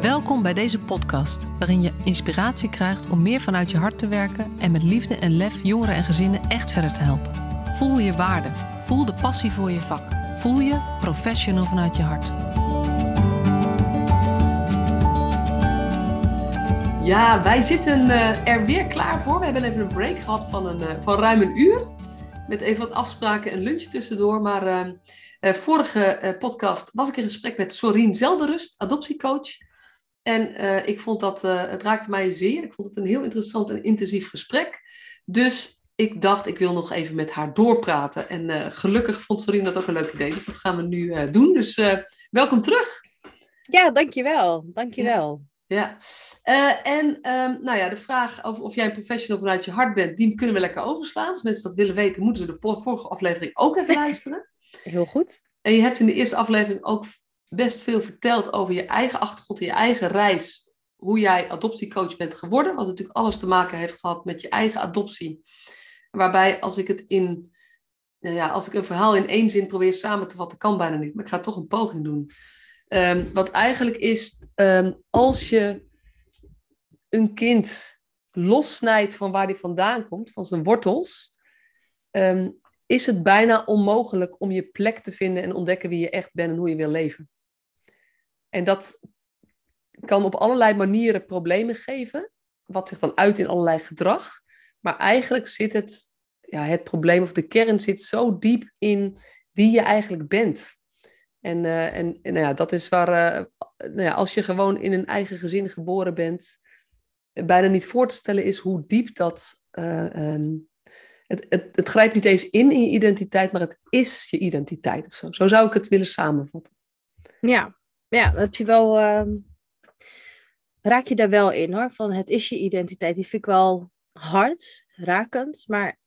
Welkom bij deze podcast, waarin je inspiratie krijgt om meer vanuit je hart te werken en met liefde en lef jongeren en gezinnen echt verder te helpen. Voel je waarde, voel de passie voor je vak, voel je professional vanuit je hart. Ja, wij zitten uh, er weer klaar voor. We hebben even een break gehad van, een, uh, van ruim een uur. Met even wat afspraken en lunch tussendoor. Maar uh, vorige podcast was ik in gesprek met Sorien Zelderust, adoptiecoach. En ik vond dat, het raakte mij zeer. Ik vond het een heel interessant en intensief gesprek. Dus ik dacht, ik wil nog even met haar doorpraten. En gelukkig vond Sorien dat ook een leuk idee. Dus dat gaan we nu doen. Dus welkom terug. Ja, dankjewel. Dankjewel. Ja, uh, en um, nou ja, de vraag of, of jij een professional vanuit je hart bent, die kunnen we lekker overslaan. Als mensen dat willen weten, moeten ze de vorige aflevering ook even luisteren. Heel goed. En je hebt in de eerste aflevering ook best veel verteld over je eigen achtergrond, je eigen reis, hoe jij adoptiecoach bent geworden, wat natuurlijk alles te maken heeft gehad met je eigen adoptie. Waarbij als ik het in, nou ja, als ik een verhaal in één zin probeer samen te vatten, kan bijna niet, maar ik ga toch een poging doen. Um, wat eigenlijk is, um, als je een kind lossnijdt van waar hij vandaan komt, van zijn wortels, um, is het bijna onmogelijk om je plek te vinden en ontdekken wie je echt bent en hoe je wil leven. En dat kan op allerlei manieren problemen geven, wat zich dan uit in allerlei gedrag. Maar eigenlijk zit het, ja, het probleem of de kern zit zo diep in wie je eigenlijk bent. En, uh, en, nou ja, dat is waar, uh, nou ja, als je gewoon in een eigen gezin geboren bent, bijna niet voor te stellen is hoe diep dat. Um, het, het, het grijpt niet eens in in je identiteit, maar het is je identiteit of zo. Zo zou ik het willen samenvatten. Ja, ja heb je wel. Uh, raak je daar wel in hoor. Van het is je identiteit. Die vind ik wel hard, rakend. Maar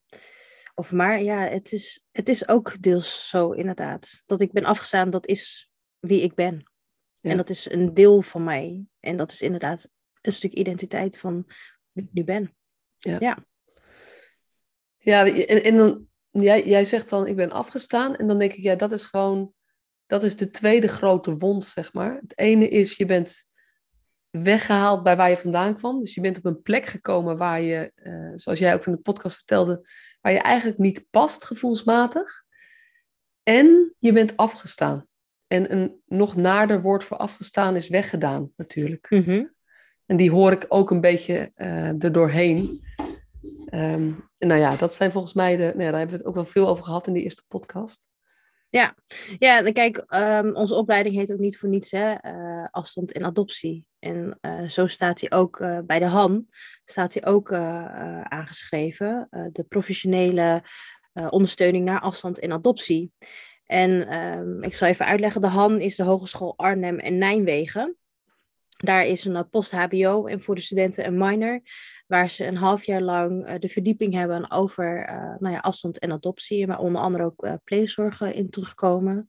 of maar ja, het is, het is ook deels zo inderdaad. Dat ik ben afgestaan, dat is wie ik ben. Ja. En dat is een deel van mij. En dat is inderdaad een stuk identiteit van wie ik nu ben. Ja. Ja, ja en, en dan, jij, jij zegt dan, ik ben afgestaan. En dan denk ik, ja, dat is gewoon, dat is de tweede grote wond, zeg maar. Het ene is, je bent weggehaald bij waar je vandaan kwam. Dus je bent op een plek gekomen waar je, uh, zoals jij ook in de podcast vertelde, waar je eigenlijk niet past gevoelsmatig. En je bent afgestaan. En een nog naarder woord voor afgestaan is weggedaan, natuurlijk. Mm -hmm. En die hoor ik ook een beetje uh, er doorheen. Um, nou ja, dat zijn volgens mij de. Nou ja, daar hebben we het ook wel veel over gehad in die eerste podcast. Ja, ja kijk, um, onze opleiding heet ook niet voor niets hè, uh, afstand en adoptie. En uh, zo staat hij ook uh, bij de HAN, staat hij ook aangeschreven, de professionele ondersteuning naar afstand en adoptie. En um, ik zal even uitleggen, de HAN is de Hogeschool Arnhem en Nijmegen. Daar is een post-HBO en voor de studenten een minor, waar ze een half jaar lang uh, de verdieping hebben over uh, nou ja, afstand en adoptie, maar onder andere ook uh, pleegzorgen in terugkomen.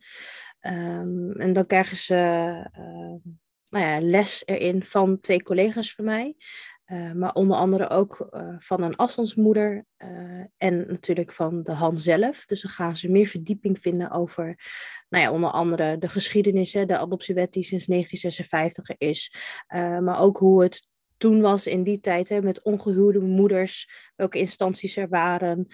Um, en dan krijgen ze nou ja, les erin van twee collega's van mij. Maar onder andere ook van een afstandsmoeder en natuurlijk van de Han zelf. Dus dan gaan ze meer verdieping vinden over, nou ja, onder andere de geschiedenis, hè, de adoptiewet die sinds 1956 er is. maar ook hoe het toen was in die tijd hè, met ongehuwde moeders, welke instanties er waren,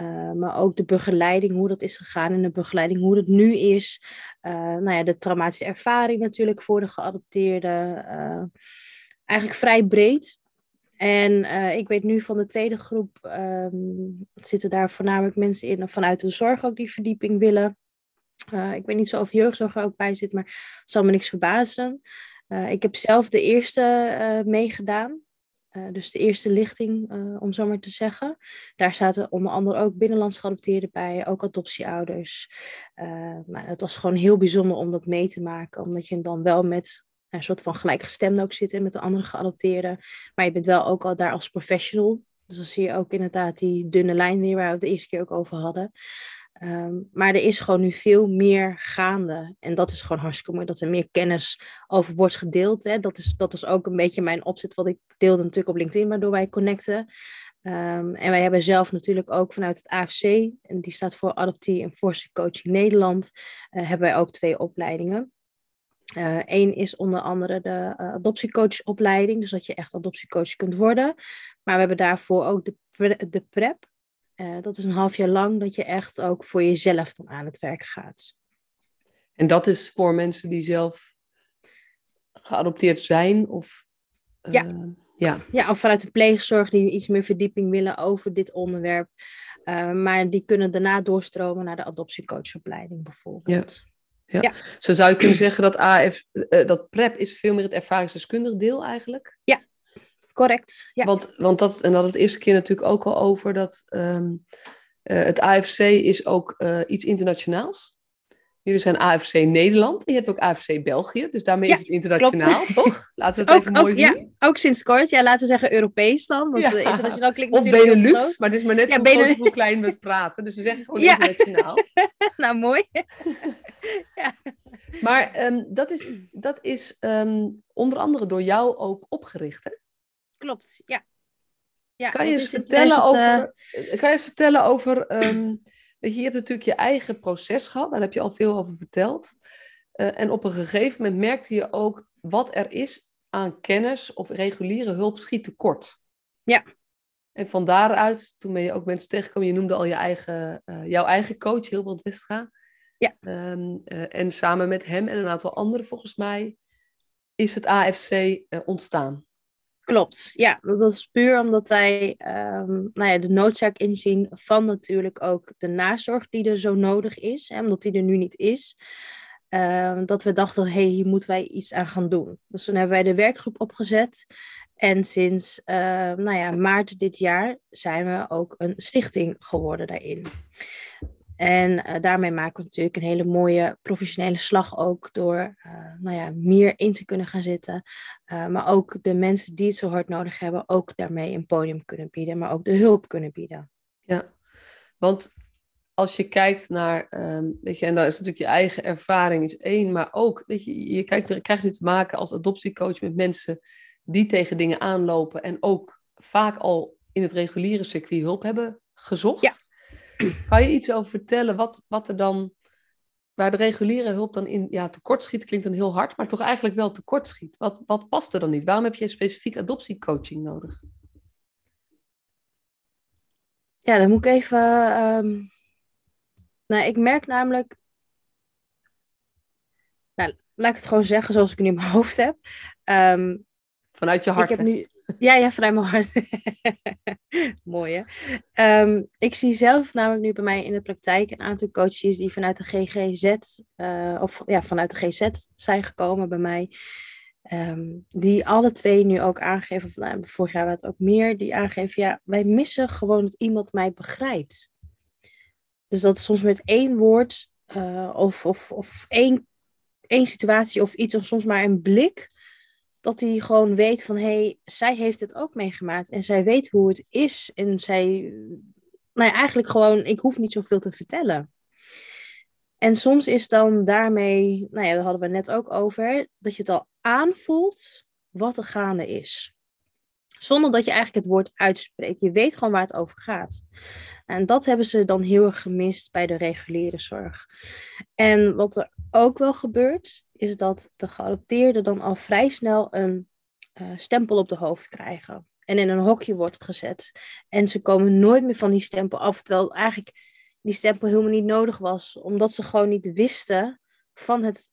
uh, maar ook de begeleiding, hoe dat is gegaan en de begeleiding, hoe het nu is. Uh, nou ja, de traumatische ervaring natuurlijk voor de geadopteerden. Uh, eigenlijk vrij breed. En ik weet nu van de tweede groep, um, zitten daar voornamelijk mensen in vanuit de zorg ook die verdieping willen. ik weet niet zo of jeugdzorg er ook bij zit, maar zal me niks verbazen. Uh, ik heb zelf de eerste uh, meegedaan. Uh, dus de eerste lichting, om zo maar te zeggen. Daar zaten onder andere ook binnenlands geadopteerden bij, ook adoptieouders. nou, het was gewoon heel bijzonder om dat mee te maken, omdat je dan wel met een soort van gelijkgestemde ook zit met de andere geadopteerden. Maar je bent wel ook al daar als professional. Dus dan zie je ook inderdaad die dunne lijn weer waar we het de eerste keer ook over hadden. Um, maar er is gewoon nu veel meer gaande. En dat is gewoon hartstikke mooi dat er meer kennis over wordt gedeeld. Hè. Dat, is, dat is ook een beetje mijn opzet, wat ik deelde natuurlijk op LinkedIn, waardoor wij connecten. Um, en wij hebben zelf natuurlijk ook vanuit het AFC, en die staat voor Adoptie en Force Coaching Nederland, uh, hebben wij ook twee opleidingen. Eén is onder andere de adoptiecoachopleiding, dus dat je echt adoptiecoach kunt worden. Maar we hebben daarvoor ook de, de PrEP. Dat is een half jaar lang dat je echt ook voor jezelf dan aan het werk gaat. En dat is voor mensen die zelf geadopteerd zijn of... Ja. Ja. ja, of vanuit de pleegzorg die iets meer verdieping willen over dit onderwerp. Uh, maar die kunnen daarna doorstromen naar de adoptiecoachopleiding bijvoorbeeld. Ja. Ja. Zo zou je kunnen zeggen dat AF, dat PrEP is veel meer het ervaringsdeskundig deel eigenlijk? Ja, correct. Ja. Want, want dat, en dat het eerste keer natuurlijk ook al over dat um, uh, het AFC is ook iets internationaals. Jullie zijn AFC Nederland. Je hebt ook AFC België. Dus daarmee is het internationaal, toch? Laten we het even mooi zien. Ja, ook sinds kort. Ja, laten we zeggen Europees dan. Want ja. internationaal klinkt of natuurlijk Benelux, maar het is maar net ja, hoe, hoe klein we praten. Dus we zeggen gewoon internationaal. nou, mooi. ja. Maar um, dat is, dat is um, onder andere door jou ook opgericht, hè? Klopt, ja. ja kan, je eens vertellen over, uh... kan je eens vertellen over... Um, je, hebt natuurlijk je eigen proces gehad, daar heb je al veel over verteld. Uh, en op een gegeven moment merkte je ook wat er is aan kennis of reguliere hulp schiet tekort. Ja. En van daaruit, toen ben je ook mensen tegengekomen, je noemde al je eigen, uh, jouw eigen coach, Hilbrand Westra. Ja. Um, uh, en samen met hem en een aantal anderen volgens mij is het AFC ontstaan. Klopt, ja. Dat is puur omdat wij um, nou ja, de noodzaak inzien van natuurlijk ook de nazorg die er zo nodig is, hè, omdat die er nu niet is. Um, dat we dachten, hé, hey, hier moeten wij iets aan gaan doen. Dus toen hebben wij de werkgroep opgezet. En sinds uh, nou ja, maart dit jaar zijn we ook een stichting geworden daarin. En uh, daarmee maken we natuurlijk een hele mooie professionele slag ook door uh, nou ja, meer in te kunnen gaan zitten. Uh, maar ook de mensen die het zo hard nodig hebben, ook daarmee een podium kunnen bieden, maar ook de hulp kunnen bieden. Ja, want als je kijkt naar, um, weet je, en daar is natuurlijk je eigen ervaring is één, maar ook, weet je, je kijkt, er, krijgt nu te maken als adoptiecoach met mensen die tegen dingen aanlopen en ook vaak al in het reguliere circuit hulp hebben gezocht. Ja. Kan je iets over vertellen wat, wat er dan, waar de reguliere hulp dan in ja, tekort schiet, klinkt dan heel hard, maar toch eigenlijk wel tekort schiet? Wat, wat past er dan niet? Waarom heb je specifiek adoptiecoaching nodig? Ja, dan moet ik even. Um... Nou, ik merk namelijk. Nou, laat ik het gewoon zeggen zoals ik het nu in mijn hoofd heb. Um, Vanuit je hart. Ik heb nu, ja, ja, vanuit mijn. Mooi hè. Um, ik zie zelf namelijk nu bij mij in de praktijk een aantal coaches die vanuit de GGZ, eh, of ja, vanuit de GZ zijn gekomen bij mij. Um, die alle twee nu ook aangeven, of nou, vorig jaar werd ook meer, die aangeven, ja, wij missen gewoon dat iemand mij begrijpt. Dus dat soms met één woord uh, of, of, of één, één situatie of iets, of soms maar een blik, dat hij gewoon weet van hé, hey, zij heeft het ook meegemaakt en zij weet hoe het is. En zij, nou ja, eigenlijk gewoon, ik hoef niet zoveel te vertellen. En soms is dan daarmee, nou ja, daar hadden we net ook over, dat je het al aanvoelt wat er gaande is. Zonder dat je eigenlijk het woord uitspreekt. Je weet gewoon waar het over gaat. En dat hebben ze dan heel erg gemist bij de reguliere zorg. En wat er ook wel gebeurt, is dat de geadopteerden dan al vrij snel een uh, stempel op de hoofd krijgen. En in een hokje wordt gezet. En ze komen nooit meer van die stempel af. Terwijl eigenlijk die stempel helemaal niet nodig was. Omdat ze gewoon niet wisten van het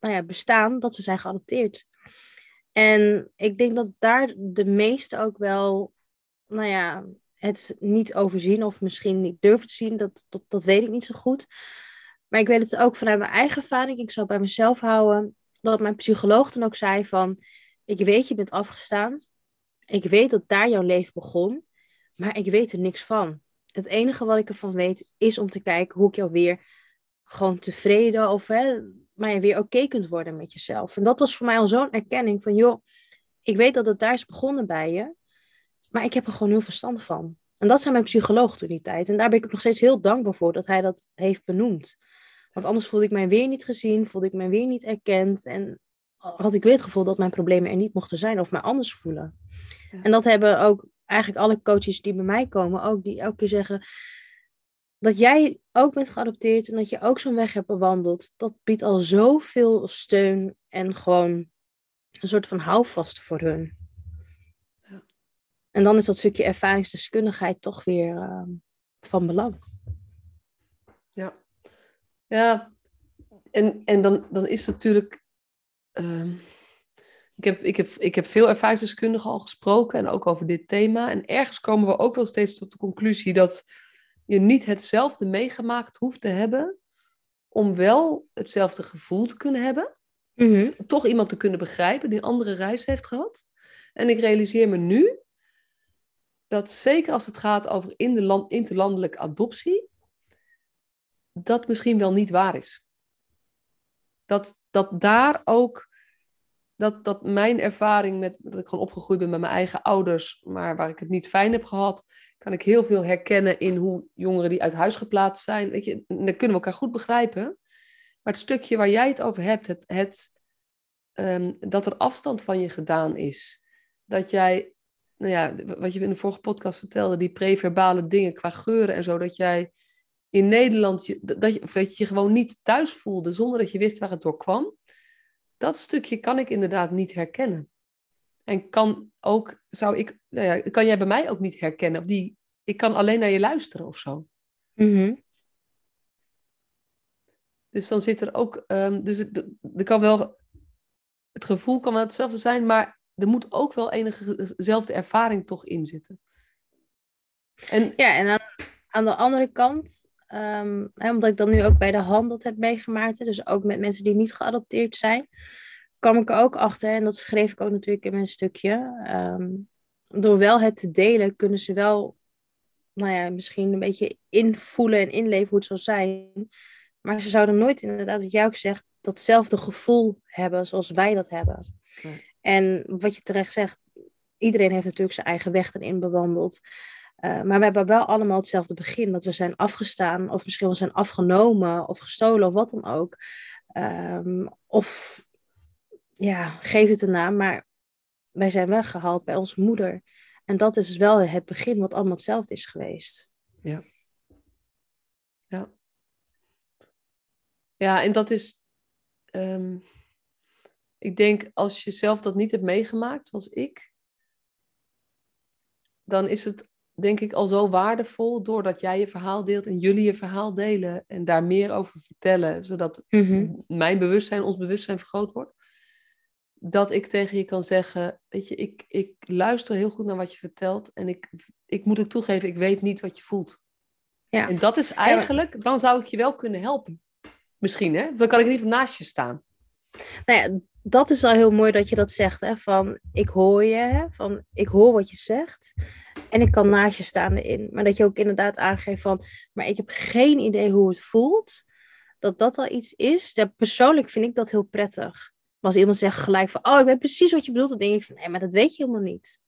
nou ja, bestaan dat ze zijn geadopteerd. En ik denk dat daar de meesten ook wel, nou ja, het niet overzien of misschien niet durven te zien. Dat, dat, dat weet ik niet zo goed. Maar ik weet het ook vanuit mijn eigen ervaring. Ik zou bij mezelf houden dat mijn psycholoog dan ook zei van... Ik weet, je bent afgestaan. Ik weet dat daar jouw leven begon. Maar ik weet er niks van. Het enige wat ik ervan weet is om te kijken hoe ik jou weer gewoon tevreden of hè, maar je weer oké kunt worden met jezelf. En dat was voor mij al zo'n erkenning van, joh, ik weet dat het daar is begonnen bij je, maar ik heb er gewoon heel verstand van. En dat zei mijn psycholoog toen die tijd. En daar ben ik nog steeds heel dankbaar voor dat hij dat heeft benoemd. Want anders voelde ik mij weer niet gezien, voelde ik mij weer niet erkend. En had ik weer het gevoel dat mijn problemen er niet mochten zijn of mij anders voelen. En dat hebben ook eigenlijk alle coaches die bij mij komen ook, die elke keer zeggen: dat jij ook bent geadopteerd en dat je ook zo'n weg hebt bewandeld, dat biedt al zoveel steun en gewoon een soort van houvast voor hun. Ja. En dan is dat stukje ervaringsdeskundigheid toch weer uh, van belang. Ja. En, en dan, dan is het natuurlijk. Uh, ik, heb, ik, heb, ik heb veel ervaringsdeskundigen al gesproken en ook over dit thema. En ergens komen we ook wel steeds tot de conclusie dat je niet hetzelfde meegemaakt hoeft te hebben om wel hetzelfde gevoel te kunnen hebben. Mhm. Toch iemand te kunnen begrijpen die een andere reis heeft gehad. En ik realiseer me nu dat zeker als het gaat over in de land, interlandelijke adoptie, dat misschien wel niet waar is. Dat, dat daar ook, dat, dat mijn ervaring met, dat ik gewoon opgegroeid ben met mijn eigen ouders, maar waar ik het niet fijn heb gehad, kan ik heel veel herkennen in hoe jongeren die uit huis geplaatst zijn. Weet je, dan kunnen we elkaar goed begrijpen. Maar het stukje waar jij het over hebt, het, het, ehm, dat er afstand van je gedaan is. Dat jij, nou ja, wat je in de vorige podcast vertelde, die preverbale dingen qua geuren en zo, dat jij in Nederland, je, dat, je, dat je je gewoon niet thuis voelde zonder dat je wist waar het door kwam. Dat stukje kan ik inderdaad niet herkennen. En kan ook, zou ik, nou ja, kan jij bij mij ook niet herkennen? Of die, ik kan alleen naar je luisteren of zo. Mhm. Dus dan zit er ook, um, dus er kan wel, het gevoel kan wel hetzelfde zijn, maar er moet ook wel enige zelfde ervaring toch in zitten. En, ja, en aan, aan de andere kant, um, hè, omdat ik dan nu ook bij de hand dat heb meegemaakt, dus ook met mensen die niet geadopteerd zijn, kwam ik er ook achter, en dat schreef ik ook natuurlijk in mijn stukje. Ehm, door wel het te delen, kunnen ze wel, nou ja, misschien een beetje invoelen en inleven hoe het zal zijn. Maar ze zouden nooit, inderdaad, wat jij ook zegt, datzelfde gevoel hebben zoals wij dat hebben. En wat je terecht zegt, iedereen heeft natuurlijk zijn eigen weg erin bewandeld. Uh, maar we hebben wel allemaal hetzelfde begin. Dat we zijn afgestaan, of misschien wel zijn afgenomen, of gestolen, of wat dan ook. Um, of ja, geef het een naam, maar wij zijn weggehaald bij onze moeder. En dat is wel het begin wat allemaal hetzelfde is geweest. Ja. Ja. Ja, en dat is. Ehm, ik denk als je zelf dat niet hebt meegemaakt, zoals ik, dan is het denk ik al zo waardevol doordat jij je verhaal deelt en jullie je verhaal delen en daar meer over vertellen, zodat mhm. mijn bewustzijn, ons bewustzijn vergroot wordt dat ik tegen je kan zeggen, weet je, ik, ik luister heel goed naar wat je vertelt en ik, ik moet het toegeven, ik weet niet wat je voelt. Ja. En dat is eigenlijk, dan zou ik je wel kunnen helpen. Misschien, hè? Dan kan ik niet naast je staan. Nou ja, dat is al heel mooi dat je dat zegt, hè? Van, ik hoor je, hè? van, ik hoor wat je zegt en ik kan naast je staan erin. Maar dat je ook inderdaad aangeeft van, maar ik heb geen idee hoe het voelt. Dat dat al iets is. Ja, persoonlijk vind ik dat heel prettig. Maar als iemand zegt gelijk van, oh, ik weet precies wat je bedoelt, dan denk ik van, nee, maar dat weet je helemaal niet.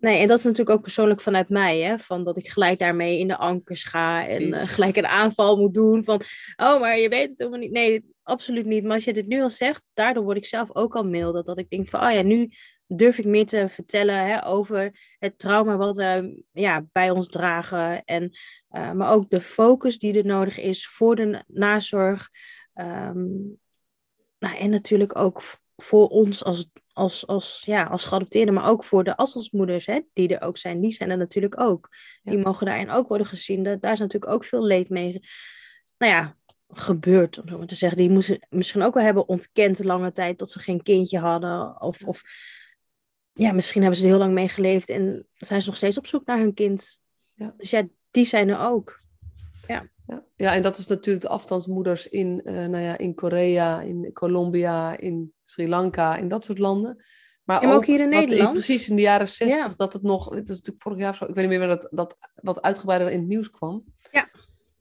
Nee, en dat is natuurlijk ook persoonlijk vanuit mij, hè, van dat ik gelijk daarmee in de ankers ga en uh, gelijk een aanval moet doen van, oh, maar je weet het helemaal niet. Nee, absoluut niet. Maar als je dit nu al zegt, daardoor word ik zelf ook al mail dat, dat ik denk van, oh ja, nu durf ik meer te vertellen hè, over het trauma wat we ja, bij ons dragen. En, uh, maar ook de focus die er nodig is voor de nazorg. Um, nou, en natuurlijk ook voor ons als, als, als, ja, als geadopteerden, maar ook voor de asselsmoeders, hè, die er ook zijn. Die zijn er natuurlijk ook. Die mogen daarin ook worden gezien. daar is natuurlijk ook veel leed mee nou ja, gebeurd, om zo maar te zeggen. Die moesten misschien ook wel hebben ontkend lange tijd dat ze geen kindje hadden. Of, of ja, misschien hebben ze er heel lang mee geleefd en zijn ze nog steeds op zoek naar hun kind. Ja. Dus ja, die zijn er ook. Ja. Ja. ja, en dat is natuurlijk de afstandsmoeders in, uh, nou ja, in Korea, in Colombia, in Sri Lanka, in dat soort landen. Maar, ook, ook, hier in Nederland. precies in de jaren zestig, dat het nog, het is natuurlijk vorig jaar zo, ik weet niet meer dat, dat wat uitgebreider in het nieuws kwam. Ja.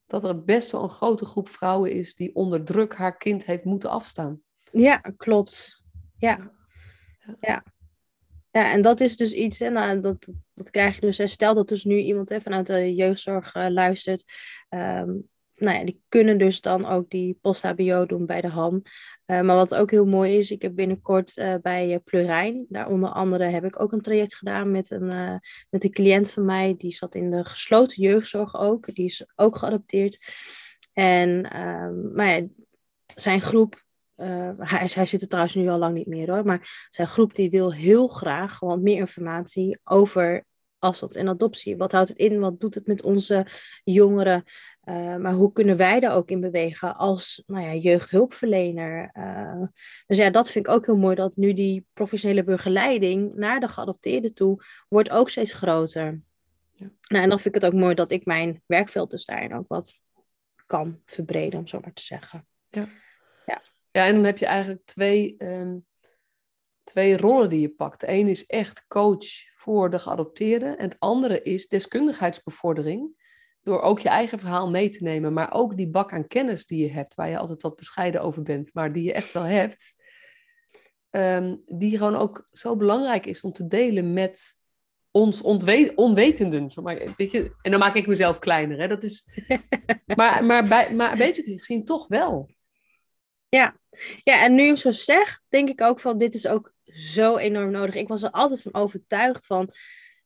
Dat er best wel een grote groep vrouwen is die onder druk haar kind heeft moeten afstaan. Ja, klopt. Ja. Ja. ja. en dat is dus iets, en nou, dat, dat krijg je dus. Stel dat dus nu iemand hè, vanuit de jeugdzorg uh, luistert. Um, nou ja, die kunnen dus dan ook die post-HBO doen bij de Han. Uh, maar wat ook heel mooi is, ik heb binnenkort uh, bij uh, Pleurijn, daar onder andere heb ik ook een traject gedaan met een, met een cliënt van mij. Die zat in de gesloten jeugdzorg ook. Die is ook geadopteerd. En ehm, maar ja, zijn groep, hij, hij zit er trouwens nu al lang niet meer hoor, maar zijn groep die wil heel graag gewoon meer informatie over afstand en adoptie. Wat houdt het in? Wat doet het met onze jongeren? Uh, maar hoe kunnen wij daar ook in bewegen als nou ja, jeugdhulpverlener? Uh, dus ja, dat vind ik ook heel mooi dat nu die professionele begeleiding naar de geadopteerden toe wordt ook steeds groter. Ja. Nou, en dan vind ik het ook mooi dat ik mijn werkveld dus daarin ook wat kan verbreden, om zo maar te zeggen. Ja, ja. ja en dan heb je eigenlijk twee um, twee rollen die je pakt. De een is echt coach voor de geadopteerde en het andere is deskundigheidsbevordering. Door ook je eigen verhaal mee te nemen, maar ook die bak aan kennis die je hebt, waar je altijd wat bescheiden over bent, maar die je echt wel hebt, ehm, die gewoon ook zo belangrijk is om te delen met ons onwetenden. Zo maar, weet je, en dan maak ik mezelf kleiner. Hè? Dat is, maar, maar, bij, maar basically gezien toch wel. Ja. ja, en nu je zo zegt, denk ik ook van dit is ook zo enorm nodig. Ik was er altijd van overtuigd van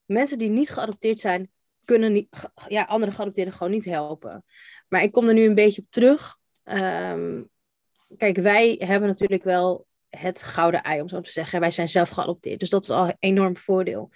mensen die niet geadopteerd zijn, kunnen niet, ja, andere geadopteerden gewoon niet helpen. Maar ik kom er nu een beetje op terug. Um, kijk, wij hebben natuurlijk wel het gouden ei, om zo te zeggen. Wij zijn zelf geadopteerd, dus dat is al een enorm voordeel.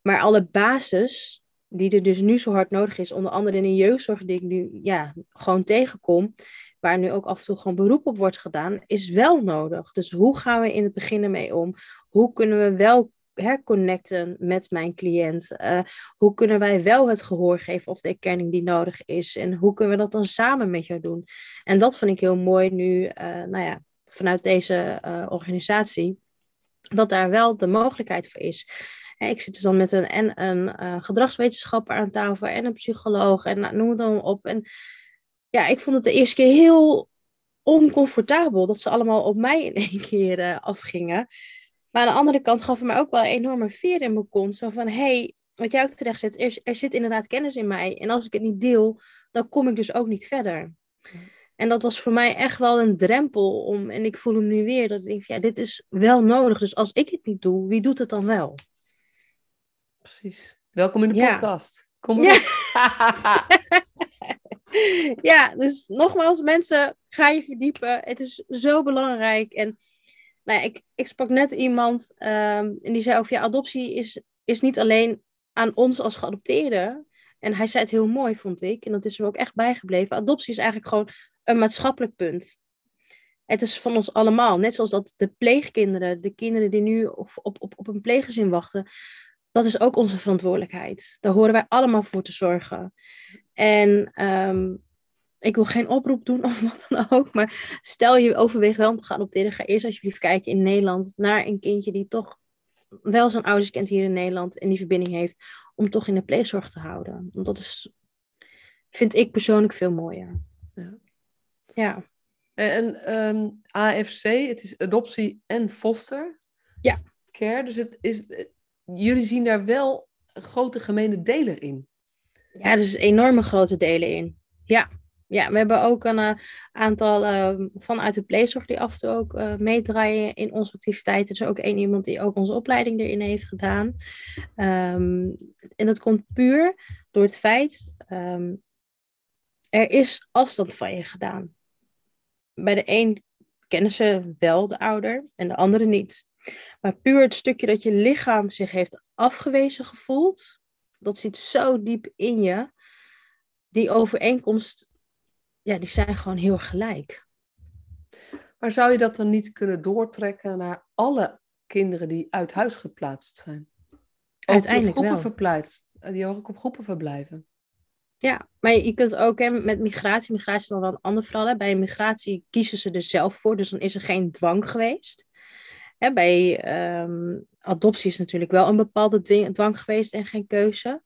Maar alle basis die er dus nu zo hard nodig is, onder andere in de jeugdzorg die ik nu ja, gewoon tegenkom, waar nu ook af en toe gewoon beroep op wordt gedaan, is wel nodig. Dus hoe gaan we in het begin ermee om? Hoe kunnen we wel herconnecten met mijn cliënt? Uh, hoe kunnen wij wel het gehoor geven of de erkenning die nodig is? En hoe kunnen we dat dan samen met jou doen? En dat vind ik heel mooi nu, uh, nou ja, vanuit deze uh, organisatie, dat daar wel de mogelijkheid voor is. Ik zit dus dan met een, en een gedragswetenschapper aan tafel en een psycholoog en nou, noem het dan op. En ja, ik vond het de eerste keer heel oncomfortabel dat ze allemaal op mij in één keer uh, afgingen. Maar aan de andere kant gaf het mij ook wel een enorme veer in mijn kont. Zo van, hé, hey, wat jij ook terecht zet, er, er, zit inderdaad kennis in mij. En als ik het niet deel, dan kom ik dus ook niet verder. En dat was voor mij echt wel een drempel om, en ik voel hem nu weer, dat ik denk, ja, dit is wel nodig. Dus als ik het niet doe, wie doet het dan wel? Precies. Welkom in de podcast. Kom maar ja. ja, dus nogmaals, mensen, ga je verdiepen. Het is zo belangrijk. En nou ja, ik, ik sprak net iemand um, en die zei over ja, adoptie is, is niet alleen aan ons als geadopteerden. En hij zei het heel mooi, vond ik. En dat is er ook echt bijgebleven. Adoptie is eigenlijk gewoon een maatschappelijk punt. Het is van ons allemaal. Net zoals dat de pleegkinderen, de kinderen die nu op, op, op, op een pleeggezin wachten, dat is ook onze verantwoordelijkheid. Daar horen wij allemaal voor te zorgen. En um, ik wil geen oproep doen of wat dan ook, maar stel je overweegt wel om te gaan adopteren, ga eerst alsjeblieft kijken in Nederland naar een kindje die toch wel zijn ouders kent hier in Nederland en die verbinding heeft, om toch in de pleegzorg te houden. Want dat is, vind ik persoonlijk veel mooier. Ja. ja. En um, AFC, het is adoptie en foster ja. care. Dus het is, jullie zien daar wel een grote gemene deler in. Ja, is enorme grote delen in. Ja, ja we hebben ook een uh, aantal uh, vanuit de pleegzorg die af en toe ook uh, meedraaien in onze activiteiten. Er is ook één iemand die ook onze opleiding erin heeft gedaan. Um, en dat komt puur door het feit, um, er is afstand van je gedaan. Bij de een kennen ze wel de ouder en de andere niet. Maar puur het stukje dat je lichaam zich heeft afgewezen gevoeld, dat zit zo diep in je. Die overeenkomst, ja, die zijn gewoon heel gelijk. Maar zou je dat dan niet kunnen doortrekken naar alle kinderen die uit huis geplaatst zijn? Uiteindelijk wel. Verplaatst, die ook op groepen verblijven. Ja, maar je kunt ook hè, met migratie, migratie is dan wel een ander verhaal. Bij migratie kiezen ze er zelf voor, dus dan is er geen dwang geweest. Bij um, adoptie is natuurlijk wel een bepaalde dwang geweest en geen keuze.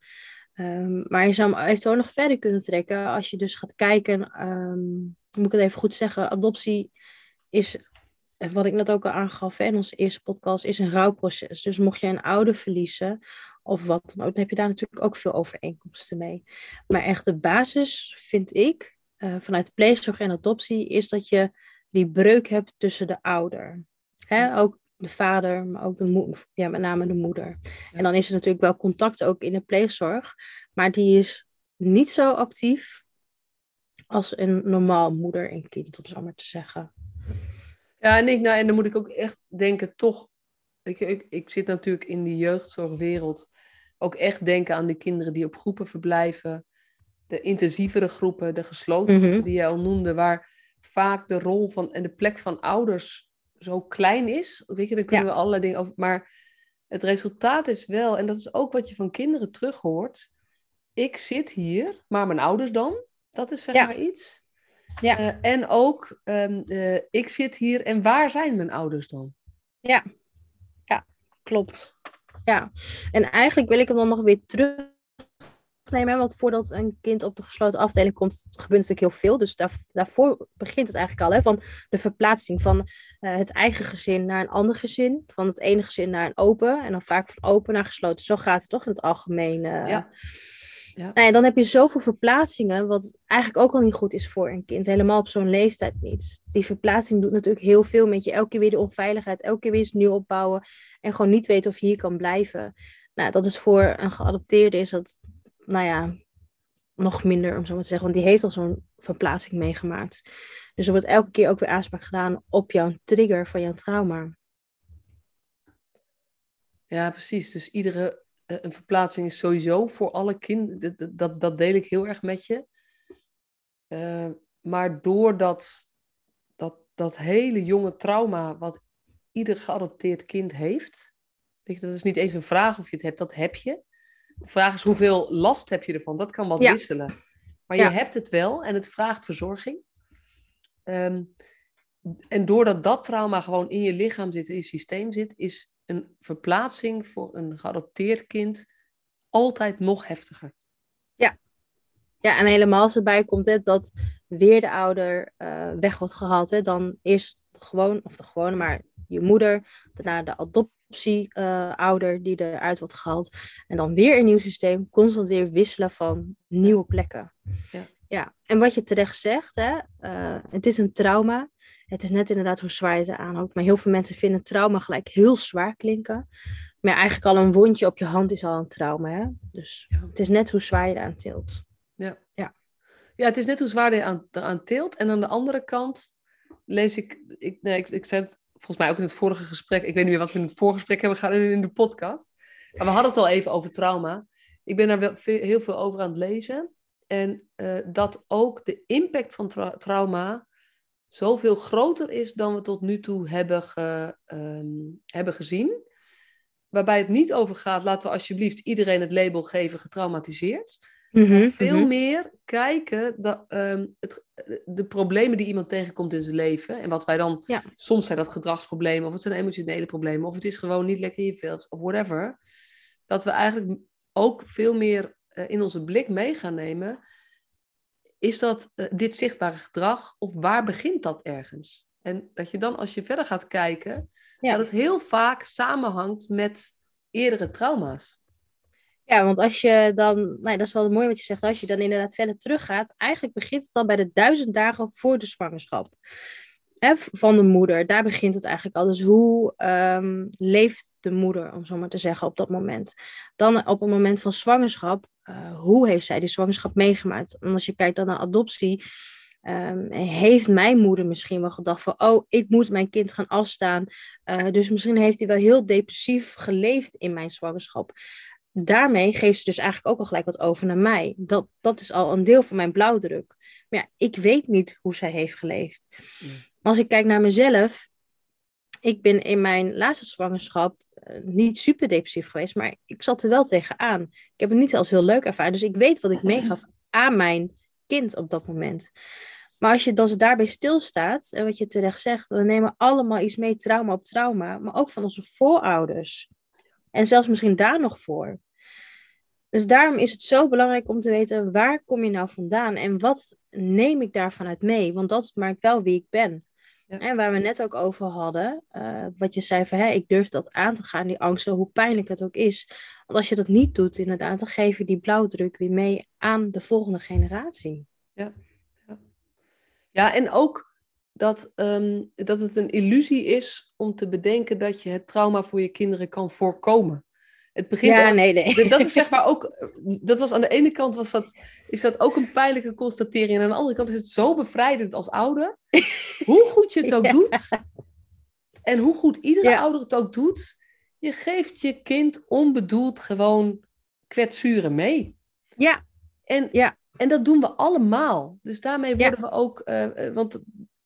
Um, maar je zou hem eventueel nog verder kunnen trekken als je dus gaat kijken, um, moet ik het even goed zeggen, adoptie is, wat ik net ook al aangaf in onze eerste podcast, is een rouwproces. Dus mocht je een ouder verliezen of wat dan ook, dan heb je daar natuurlijk ook veel overeenkomsten mee. Maar echt de basis vind ik, uh, vanuit pleegzorg en adoptie, is dat je die breuk hebt tussen de ouder. Ook de vader, maar ook de moeder, ja, met name de moeder. En dan is er natuurlijk wel contact ook in de pleegzorg, maar die is niet zo actief als een normaal moeder en kind, om zo maar te zeggen. Ja, en, ik, nou, en dan moet ik ook echt denken, toch, ik, ik, ik zit natuurlijk in die jeugdzorgwereld, ook echt denken aan de kinderen die op groepen verblijven, de intensievere groepen, de gesloten mhm. groepen die je al noemde, waar vaak de rol van en de plek van ouders zo klein is. Weet je, dan kunnen we allerlei dingen over. Maar het resultaat is wel, en dat is ook wat je van kinderen terug hoort. Ik zit hier, maar mijn ouders dan? Dat is zeg maar iets. Ja. Uh, en ook, um, uh, ik zit hier en waar zijn mijn ouders dan? Ja, ja klopt. Ja, en eigenlijk wil ik hem dan nog weer terug nemen. Want voordat een kind op de gesloten afdeling komt, gebeurt natuurlijk heel veel. Dus daar, daarvoor begint het eigenlijk al. Hè, van de verplaatsing van uh, het eigen gezin naar een ander gezin. Van het ene gezin naar een open. En dan vaak van open naar gesloten. Zo gaat het toch in het algemeen. Uh, ja. Ja. Nou ja, dan heb je zoveel verplaatsingen, wat eigenlijk ook al niet goed is voor een kind. Helemaal op zo'n leeftijd niet. Die verplaatsing doet natuurlijk heel veel met je. Elke keer weer de onveiligheid, elke keer weer eens nieuw opbouwen. En gewoon niet weten of je hier kan blijven. Nou, dat is voor een geadopteerde is dat nou ja, nog minder, om zo maar te zeggen. Want die heeft al zo'n verplaatsing meegemaakt. Dus er wordt elke keer ook weer aanspraak gedaan op jouw trigger van jouw trauma. Ja, precies. Dus iedere uh, een verplaatsing is sowieso voor alle kinderen. Dat, dat, deel ik heel erg met je. Uh, maar door dat, dat, dat hele jonge trauma wat ieder geadopteerd kind heeft. Weet je, dat is niet eens een vraag of je het hebt, dat heb je. De vraag is hoeveel last heb je ervan? Dat kan wat wisselen. Maar je hebt het wel en het vraagt verzorging. Um, en doordat dat trauma gewoon in je lichaam zit, in je systeem zit, is een verplaatsing voor een geadopteerd kind altijd nog heftiger. Ja, ja en helemaal als erbij komt hè, dat weer de ouder uh, weg wordt gehaald. Hè, dan eerst gewoon, of de gewone, maar je moeder, daarna de adoptie adoptieouder uh, die eruit wordt gehaald. En dan weer een nieuw systeem, constant weer wisselen van nieuwe plekken. Ja. ja. En wat je terecht zegt, hè, uh, het is een trauma. Het is net inderdaad hoe zwaar je het aanhoudt. Maar heel veel mensen vinden trauma gelijk heel zwaar klinken. Maar eigenlijk al een wondje op je hand is al een trauma. Hè? Dus het is net hoe zwaar je eraan tilt. Ja. ja. Ja, het is net hoe zwaar je aan, eraan tilt. En aan de andere kant lees ik, ik, nee, ik, ik zei het volgens mij ook in het vorige gesprek, ik weet niet meer wat we in het voorgesprek hebben gehad in de podcast. Maar we hadden het al even over trauma. Ik ben daar wel heel veel over aan het lezen. En uh, dat ook de impact van trauma zoveel groter is dan we tot nu toe hebben, ge, um, hebben gezien. Waarbij het niet over gaat, laten we alsjeblieft iedereen het label geven getraumatiseerd. Mhm, veel mhm. meer kijken dat, um, het, de problemen die iemand tegenkomt in zijn leven. En wat wij dan, soms zijn dat gedragsproblemen, of het zijn emotionele problemen, of het is gewoon niet lekker in je vel, of whatever. Dat we eigenlijk ook veel meer uh, in onze blik mee gaan nemen. Is dat uh, dit zichtbare gedrag, of waar begint dat ergens? En dat je dan, als je verder gaat kijken, dat het heel vaak samenhangt met eerdere trauma's. Ja, want als je dan, nou, dat is wel mooi wat je zegt, als je dan inderdaad verder teruggaat, eigenlijk begint het dan bij de duizend dagen voor de zwangerschap hè, van de moeder. Daar begint het eigenlijk al. Dus hoe um, leeft de moeder, om zo maar te zeggen, op dat moment? Dan op het moment van zwangerschap, uh, hoe heeft zij die zwangerschap meegemaakt? En als je kijkt dan naar adoptie, Um, heeft mijn moeder misschien wel gedacht van, oh, ik moet mijn kind gaan afstaan. Uh, dus misschien heeft hij wel heel depressief geleefd in mijn zwangerschap daarmee geeft ze dus eigenlijk ook al gelijk wat over naar mij. Dat, dat is al een deel van mijn blauwdruk. Maar ja, ik weet niet hoe zij heeft geleefd. Maar als ik kijk naar mezelf, ik ben in mijn laatste zwangerschap uh, niet super depressief geweest, maar ik zat er wel tegenaan. Ik heb het niet als heel leuk ervaren, dus ik weet wat ik meegaf aan mijn kind op dat moment. Maar als je dan daarbij stilstaat, en wat je terecht zegt, we nemen allemaal iets mee, trauma op trauma, maar ook van onze voorouders. En zelfs misschien daar nog voor. Dus daarom is het zo belangrijk om te weten waar kom je nou vandaan en wat neem ik daarvan uit mee, want dat maakt wel wie ik ben. En waar we net ook over hadden, uh, wat je zei van, hé, ik durf dat aan te gaan, die angsten, hoe pijnlijk het ook is. Want als je dat niet doet, inderdaad, dan geef je die blauwdruk weer mee aan de volgende generatie. Ja. ja. Ja, en ook dat, ehm, dat het een illusie is om te bedenken dat je het trauma voor je kinderen kan voorkomen. Het begint Ja, ook- nee, nee. Dat is zeg maar ook, dat was aan de ene kant was dat, is dat ook een pijnlijke constatering. En aan de andere kant is het zo bevrijdend als ouder. Hoe goed je het ook Ja. doet. En hoe goed iedere Ja. ouder het ook doet. Je geeft je kind onbedoeld gewoon kwetsuren mee. Ja. En, Ja. en dat doen we allemaal. Dus daarmee worden we ook, eh, eh, want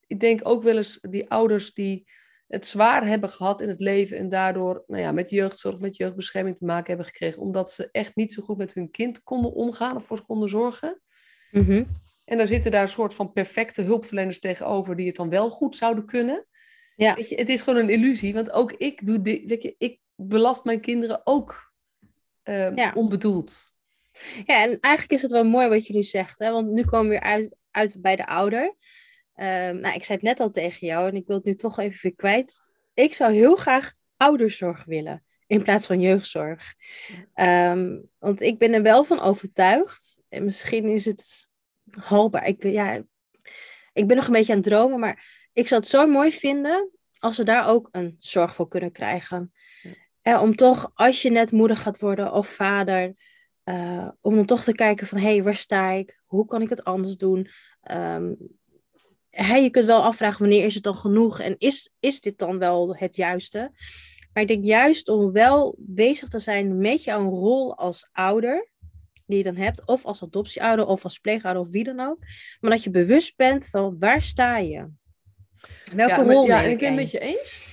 ik denk ook wel eens die ouders die het zwaar hebben gehad in het leven en daardoor nou ja, met jeugdzorg, met jeugdbescherming te maken hebben gekregen, omdat ze echt niet zo goed met hun kind konden omgaan of voor ze konden zorgen. Mhm. En dan zitten daar een soort van perfecte hulpverleners tegenover die het dan wel goed zouden kunnen. Ja. Weet je, het is gewoon een illusie, want ook ik doe dit, weet je, ik belast mijn kinderen ook eh, Ja. onbedoeld. Ja, en eigenlijk is het wel mooi wat je nu zegt, hè? want nu komen we weer uit, uit bij de ouder. Ehm, nou, ik zei het net al tegen jou en ik wil het nu toch even weer kwijt. Ik zou heel graag ouderzorg willen in plaats van jeugdzorg. Ehm, want ik ben er wel van overtuigd. En misschien is het haalbaar. Ik, ben- ja, ik ben nog een beetje aan het dromen, maar ik zou het zo mooi vinden als we daar ook een zorg voor kunnen krijgen. Ja. Eh, om toch, als je net moeder gaat worden of vader, eh, om dan toch te kijken van, hé, hey, waar sta ik? Hoe kan ik het anders doen? Ehm, hè, je kunt wel afvragen, wanneer is het dan genoeg? En is, is dit dan wel het juiste? Maar ik denk juist om wel bezig te zijn met jouw rol als ouder, die je dan hebt, of als adoptieouder, of als pleegouder, of wie dan ook. Maar dat je bewust bent van, waar sta je? Welke ja, rol ja, en ik ben het met je eens.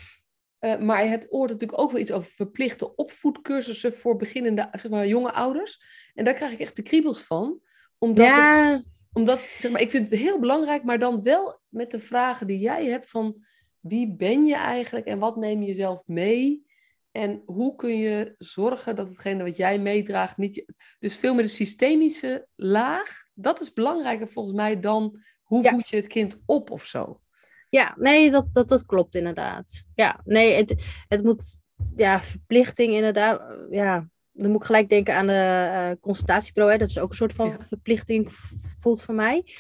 Eh, maar het hoort natuurlijk ook wel iets over verplichte opvoedcursussen voor beginnende, zeg maar, jonge ouders. En daar krijg ik echt de kriebels van. Omdat het, Ja, omdat, zeg maar, ik vind het heel belangrijk, maar dan wel met de vragen die jij hebt van wie ben je eigenlijk en wat neem je zelf mee? En hoe kun je zorgen dat hetgene wat jij meedraagt niet... je- Dus veel meer de systemische laag, dat is belangrijker volgens mij dan hoe Ja. voed je het kind op of zo. Ja, nee, dat, dat, dat klopt inderdaad. Ja, nee, het, het moet, ja, verplichting inderdaad. Ja, dan moet ik gelijk denken aan de consultatiebureau. Hè. Dat is ook een soort van Ja. verplichting, voelt voor mij.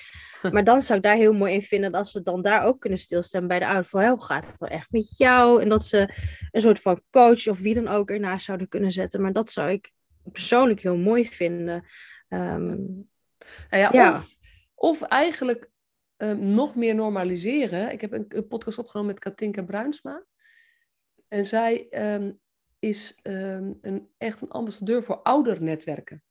Maar dan zou ik daar heel mooi in vinden dat ze dan daar ook kunnen stilstaan bij de ouder. Van, hoe gaat het dan echt met jou? En dat ze een soort van coach of wie dan ook ernaast zouden kunnen zetten. Maar dat zou ik persoonlijk heel mooi vinden. Ehm, Nou ja, Ja. Of, of eigenlijk ehm, nog meer normaliseren. Ik heb een, een podcast opgenomen met Katinka Bruinsma. En zij ehm, is ehm, een, echt een ambassadeur voor oudernetwerken.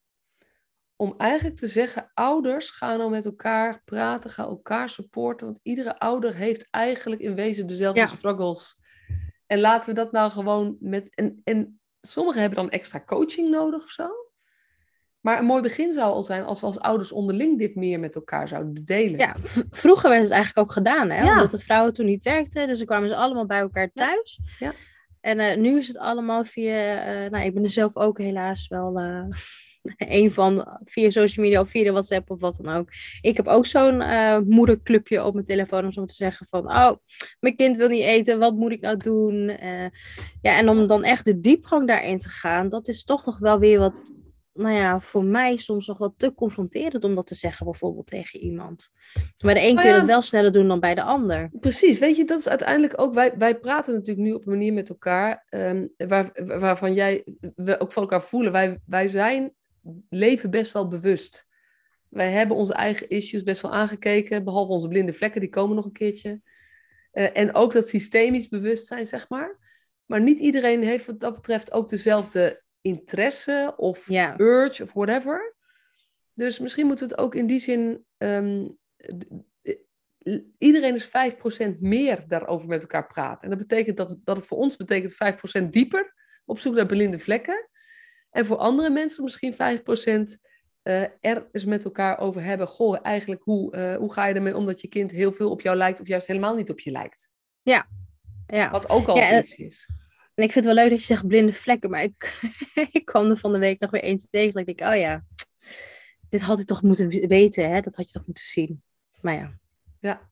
Om eigenlijk te zeggen, ouders gaan nou met elkaar praten, gaan elkaar supporten. Want iedere ouder heeft eigenlijk in wezen dezelfde Ja. struggles. En laten we dat nou gewoon met... En, en sommigen hebben dan extra coaching nodig of zo. Maar een mooi begin zou al zijn als we als ouders onderling dit meer met elkaar zouden delen. Ja, vroeger werd het eigenlijk ook gedaan, hè? Ja. omdat de vrouwen toen niet werkten. Dus dan kwamen ze allemaal bij elkaar thuis. Ja. En eh, nu is het allemaal via, eh, nou ik ben er zelf ook helaas wel eh, een van, via social media of via de WhatsApp of wat dan ook. Ik heb ook zo'n moederclubje op mijn telefoon om zo te zeggen van, oh, mijn kind wil niet eten, wat moet ik nou doen? Ja, en om dan echt de diepgang daarin te gaan, dat is toch nog wel weer wat, nou ja, voor mij soms nog wat te confronterend om dat te zeggen bijvoorbeeld tegen iemand. Bij de een Oh kun je ja. dat wel sneller doen dan bij de ander. Precies, weet je, dat is uiteindelijk ook, wij, wij praten natuurlijk nu op een manier met elkaar, ehm, waar, waarvan jij, we ook van elkaar voelen, wij, wij zijn, leven best wel bewust. Wij hebben onze eigen issues best wel aangekeken, behalve onze blinde vlekken, die komen nog een keertje. Eh, en ook dat systemisch bewustzijn, zeg maar. Maar niet iedereen heeft wat dat betreft ook dezelfde interesse of Ja. urge of whatever. Dus misschien moeten we het ook in die zin. ehm, iedereen is 5% meer daarover met elkaar praten. En dat betekent dat, dat het voor ons betekent 5% dieper op zoek naar blinde vlekken. En voor andere mensen misschien 5% eh er eens met elkaar over hebben. Goh, eigenlijk hoe, eh, hoe ga je ermee om dat je kind heel veel op jou lijkt of juist helemaal niet op je lijkt? Ja. Wat ook al Ja, iets is. En ik vind het wel leuk dat je zegt blinde vlekken, maar ik, ik kwam er van de week nog weer eens tegen. dat Ik denk, oh ja, dit had ik toch moeten weten, hè? dat had je toch moeten zien. Maar ja, Ja.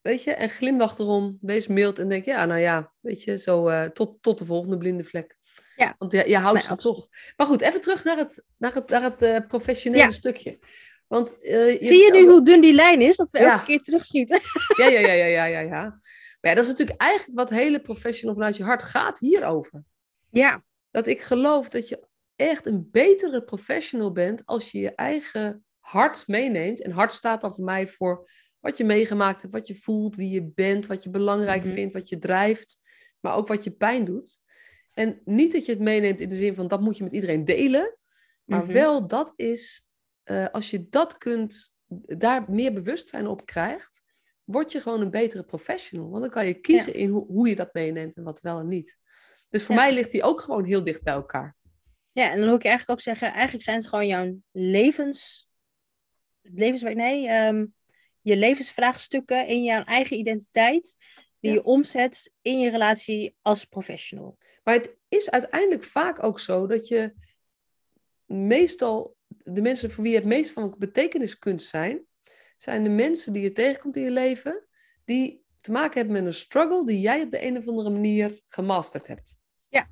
Weet je, en glimlach erom, wees mild en denk, ja, nou ja, weet je, zo eh, tot, tot de volgende blinde vlek. Ja. Want je, je houdt Nee, ze absoluut. toch. Maar goed, even terug naar het, naar het, naar het eh, professionele Ja. stukje. Want uh, je Zie je nu hoe dun die lijn is, dat we elke keer terugschieten? Ja, ja, ja, ja, ja, ja, ja. Maar ja, dat is natuurlijk eigenlijk wat hele professional vanuit je hart gaat hierover. Ja. Dat ik geloof dat je echt een betere professional bent als je je eigen hart meeneemt. En hart staat dan voor mij voor wat je meegemaakt hebt, wat je voelt, wie je bent, wat je belangrijk mhm. vindt, wat je drijft, maar ook wat je pijn doet. En niet dat je het meeneemt in de zin van dat moet je met iedereen delen, maar mhm. wel dat is, uh, als je dat kunt, daar meer bewustzijn op krijgt, word je gewoon een betere professional. Want dan kan je kiezen in hoe, hoe je dat meeneemt en wat wel en niet. Dus voor mij ligt die ook gewoon heel dicht bij elkaar. Ja, en dan wil ik eigenlijk ook zeggen, eigenlijk zijn het gewoon jouw levens, levenswerk, nee, ehm, je levensvraagstukken in jouw eigen identiteit, die je omzet in je relatie als professional. Maar het is uiteindelijk vaak ook zo dat je meestal, de mensen voor wie je het meest van betekenis kunt zijn, zijn de mensen die je tegenkomt in je leven, die te maken hebben met een struggle die jij op de een of andere manier gemasterd hebt. Ja.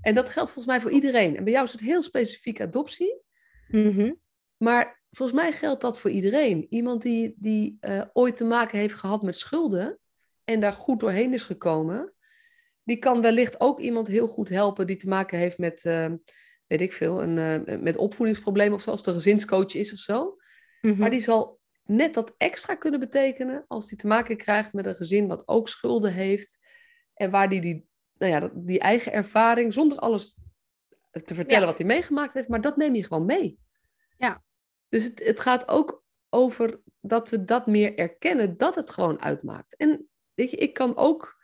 En dat geldt volgens mij voor iedereen. En bij jou is het heel specifiek adoptie. Mm Maar volgens mij geldt dat voor iedereen. Iemand die, die uh, ooit te maken heeft gehad met schulden en daar goed doorheen is gekomen, die kan wellicht ook iemand heel goed helpen die te maken heeft met, uh, weet ik veel, een, uh, met opvoedingsproblemen of zo, als de gezinscoach is of zo. Mhm. Maar die zal net dat extra kunnen betekenen als die te maken krijgt met een gezin wat ook schulden heeft en waar die, die, nou ja, die eigen ervaring, zonder alles te vertellen wat hij meegemaakt heeft, maar dat neem je gewoon mee. Ja. Dus het, het gaat ook over dat we dat meer erkennen, dat het gewoon uitmaakt. En weet je, ik kan ook,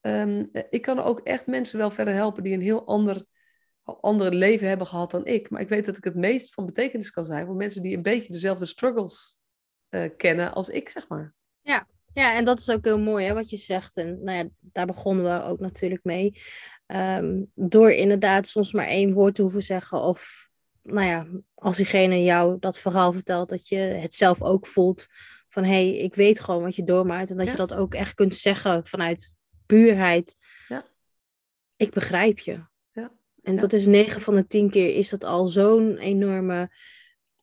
ehm, ik kan ook echt mensen wel verder helpen die een heel ander, ander leven hebben gehad dan ik. Maar ik weet dat ik het meest van betekenis kan zijn voor mensen die een beetje dezelfde struggles uh, kennen als ik, zeg maar. Ja. ja, en dat is ook heel mooi hè, wat je zegt. En nou ja, daar begonnen we ook natuurlijk mee. Ehm, door inderdaad soms maar één woord te hoeven zeggen of nou ja, als diegene jou dat verhaal vertelt, dat je het zelf ook voelt van hé, hey, ik weet gewoon wat je doormaakt en dat je dat ook echt kunt zeggen vanuit puurheid. Ja. Ik begrijp je. En dat is negen van de tien keer is dat al zo'n enorme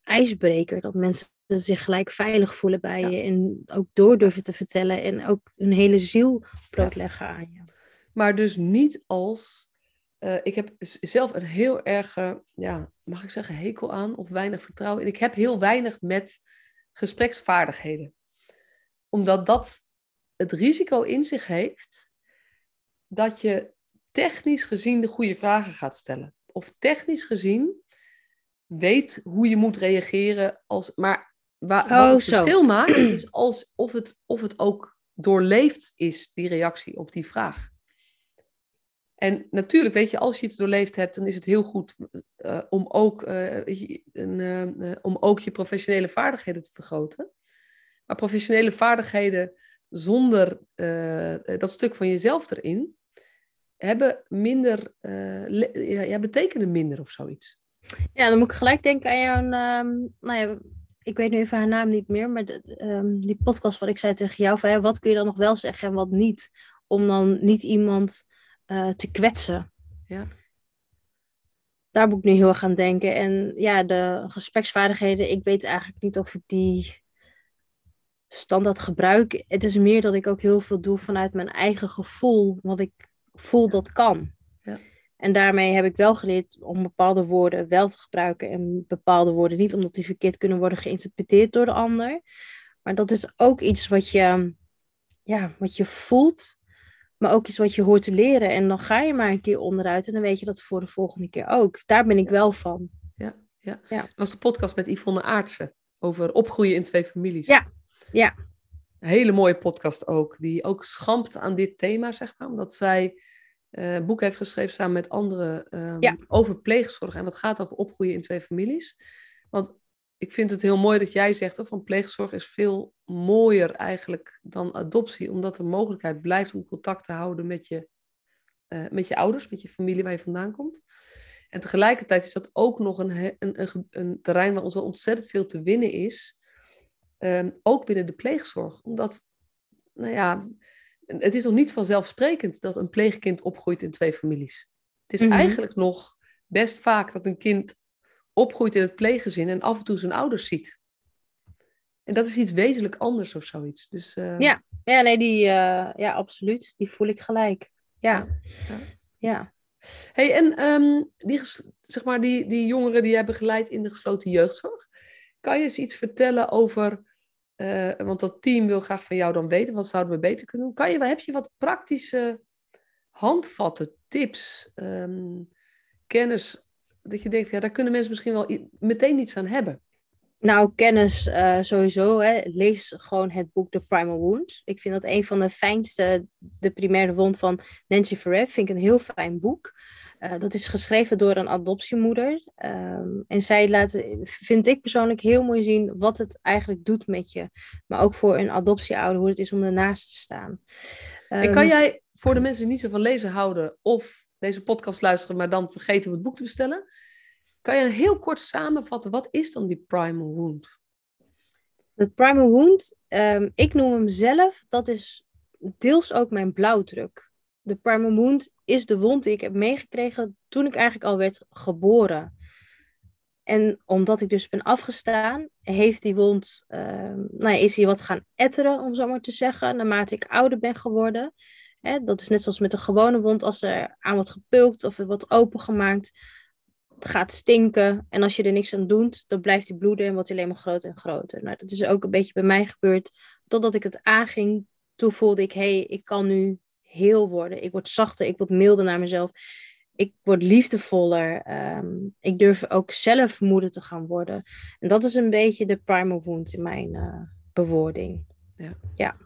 ijsbreker dat mensen zich gelijk veilig voelen bij je en ook door durven te vertellen en ook hun hele ziel blootleggen aan je. Maar dus niet als uh, ik heb zelf een heel erg, ja, mag ik zeggen, hekel aan of weinig vertrouwen. En ik heb heel weinig met gespreksvaardigheden. Omdat dat het risico in zich heeft dat je technisch gezien de goede vragen gaat stellen. Of technisch gezien weet hoe je moet reageren. Als, maar waar, wat oh, het verschil maakt is als, of, het, of het ook doorleefd is, die reactie of die vraag. En natuurlijk, weet je, als je iets doorleefd hebt, dan is het heel goed uh, om, ook, uh, je, uh, om ook je professionele vaardigheden te vergroten. Maar professionele vaardigheden zonder dat stuk van jezelf erin, hebben minder, ja, ja, betekenen minder of zoiets. Ja, dan moet ik gelijk denken aan jouw, um, nou ja, ik weet nu even haar naam niet meer, maar de, um, die podcast wat ik zei tegen jou, van, wat kun je dan nog wel zeggen en wat niet? Om dan niet iemand uh, te kwetsen. Ja. Daar moet ik nu heel erg aan denken. En ja, de gespreksvaardigheden, ik weet eigenlijk niet of ik die standaard gebruik. Het is meer dat ik ook heel veel doe vanuit mijn eigen gevoel, wat ik voel dat kan. Ja. En daarmee heb ik wel geleerd om bepaalde woorden wel te gebruiken en bepaalde woorden niet, omdat die verkeerd kunnen worden geïnterpreteerd door de ander. Maar dat is ook iets wat je, ja, wat je voelt maar ook iets wat je hoort te leren. En dan ga je maar een keer onderuit en dan weet je dat voor de volgende keer ook. Daar ben ik wel van. Ja, ja. ja. Dat was de podcast met Yvonne Aartsen over opgroeien in twee families. Ja, ja. Een hele mooie podcast ook, die ook schampt aan dit thema, zeg maar. Omdat zij uh, een boek heeft geschreven samen met anderen um, over pleegzorg. En dat gaat over opgroeien in twee families. Want ik vind het heel mooi dat jij zegt of van pleegzorg is veel mooier eigenlijk dan adoptie, omdat de mogelijkheid blijft om contact te houden met je, uh, met je ouders, met je familie waar je vandaan komt. En tegelijkertijd is dat ook nog een, een, een, een terrein waar ons al ontzettend veel te winnen is, um, ook binnen de pleegzorg. Omdat, nou ja, het is nog niet vanzelfsprekend dat een pleegkind opgroeit in twee families. Het is mm -hmm. eigenlijk nog best vaak dat een kind opgroeit in het pleeggezin en af en toe zijn ouders ziet. En dat is iets wezenlijk anders of zoiets. Dus, uh... ja. ja, nee, die, uh, ja, absoluut. Die voel ik gelijk. Ja. ja. ja. Hey, en um, die, zeg maar, die, die jongeren die jij begeleidt in de gesloten jeugdzorg, kan je eens iets vertellen over, uh, want dat team wil graag van jou dan weten, wat zouden we beter kunnen doen? Kan je, heb je wat praktische handvatten, tips, um, kennis, dat je denkt, ja, daar kunnen mensen misschien wel meteen iets aan hebben? Nou, kennis uh, sowieso. Hè. Lees gewoon het boek The Primal Wound. Ik vind dat een van de fijnste, de primaire wond van Nancy Ferrer. Vind ik een heel fijn boek. Uh, dat is geschreven door een adoptiemoeder. Um, en zij laat, vind ik persoonlijk, heel mooi zien wat het eigenlijk doet met je. Maar ook voor een adoptieouder, hoe het is om ernaast te staan. Um, en kan ehm, jij voor de mensen die niet zo van lezen houden of deze podcast luisteren, maar dan vergeten om het boek te bestellen kan je heel kort samenvatten, wat is dan die primal wound? Het primal wound, um, ik noem hem zelf, dat is deels ook mijn blauwdruk. De primal wound is de wond die ik heb meegekregen toen ik eigenlijk al werd geboren. En omdat ik dus ben afgestaan, heeft die wond, uh, nou ja, is hij wat gaan etteren, om zo maar te zeggen, naarmate ik ouder ben geworden. Hè, dat is net zoals met een gewone wond, als er aan wordt gepulkt of er wordt opengemaakt, gaat stinken. En als je er niks aan doet, dan blijft hij bloeden en wordt alleen maar groter en groter. Nou, dat is ook een beetje bij mij gebeurd. Totdat ik het aanging, toen voelde ik, hé, hey, ik kan nu heel worden. Ik word zachter, ik word milder naar mezelf. Ik word liefdevoller. Ehm, ik durf ook zelf moeder te gaan worden. En dat is een beetje de primal wound in mijn uh, bewoording. Ja. ja.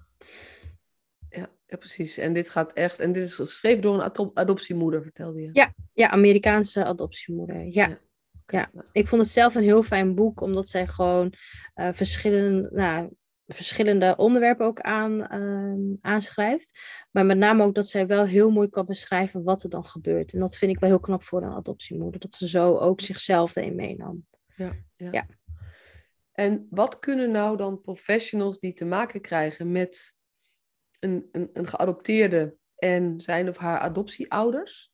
Ja, precies. En dit gaat echt. En dit is geschreven door een adoptiemoeder, vertelde je. Ja, ja Amerikaanse adoptiemoeder. Ja. ja. ik vond het zelf een heel fijn boek, omdat zij gewoon uh, verschillende, nou, verschillende onderwerpen ook aan, uh, aanschrijft. Maar met name ook dat zij wel heel mooi kan beschrijven wat er dan gebeurt. En dat vind ik wel heel knap voor een adoptiemoeder, dat ze zo ook zichzelf erin meenam. Ja, ja. ja. En wat kunnen nou dan professionals die te maken krijgen met een, een, een geadopteerde en zijn of haar adoptieouders.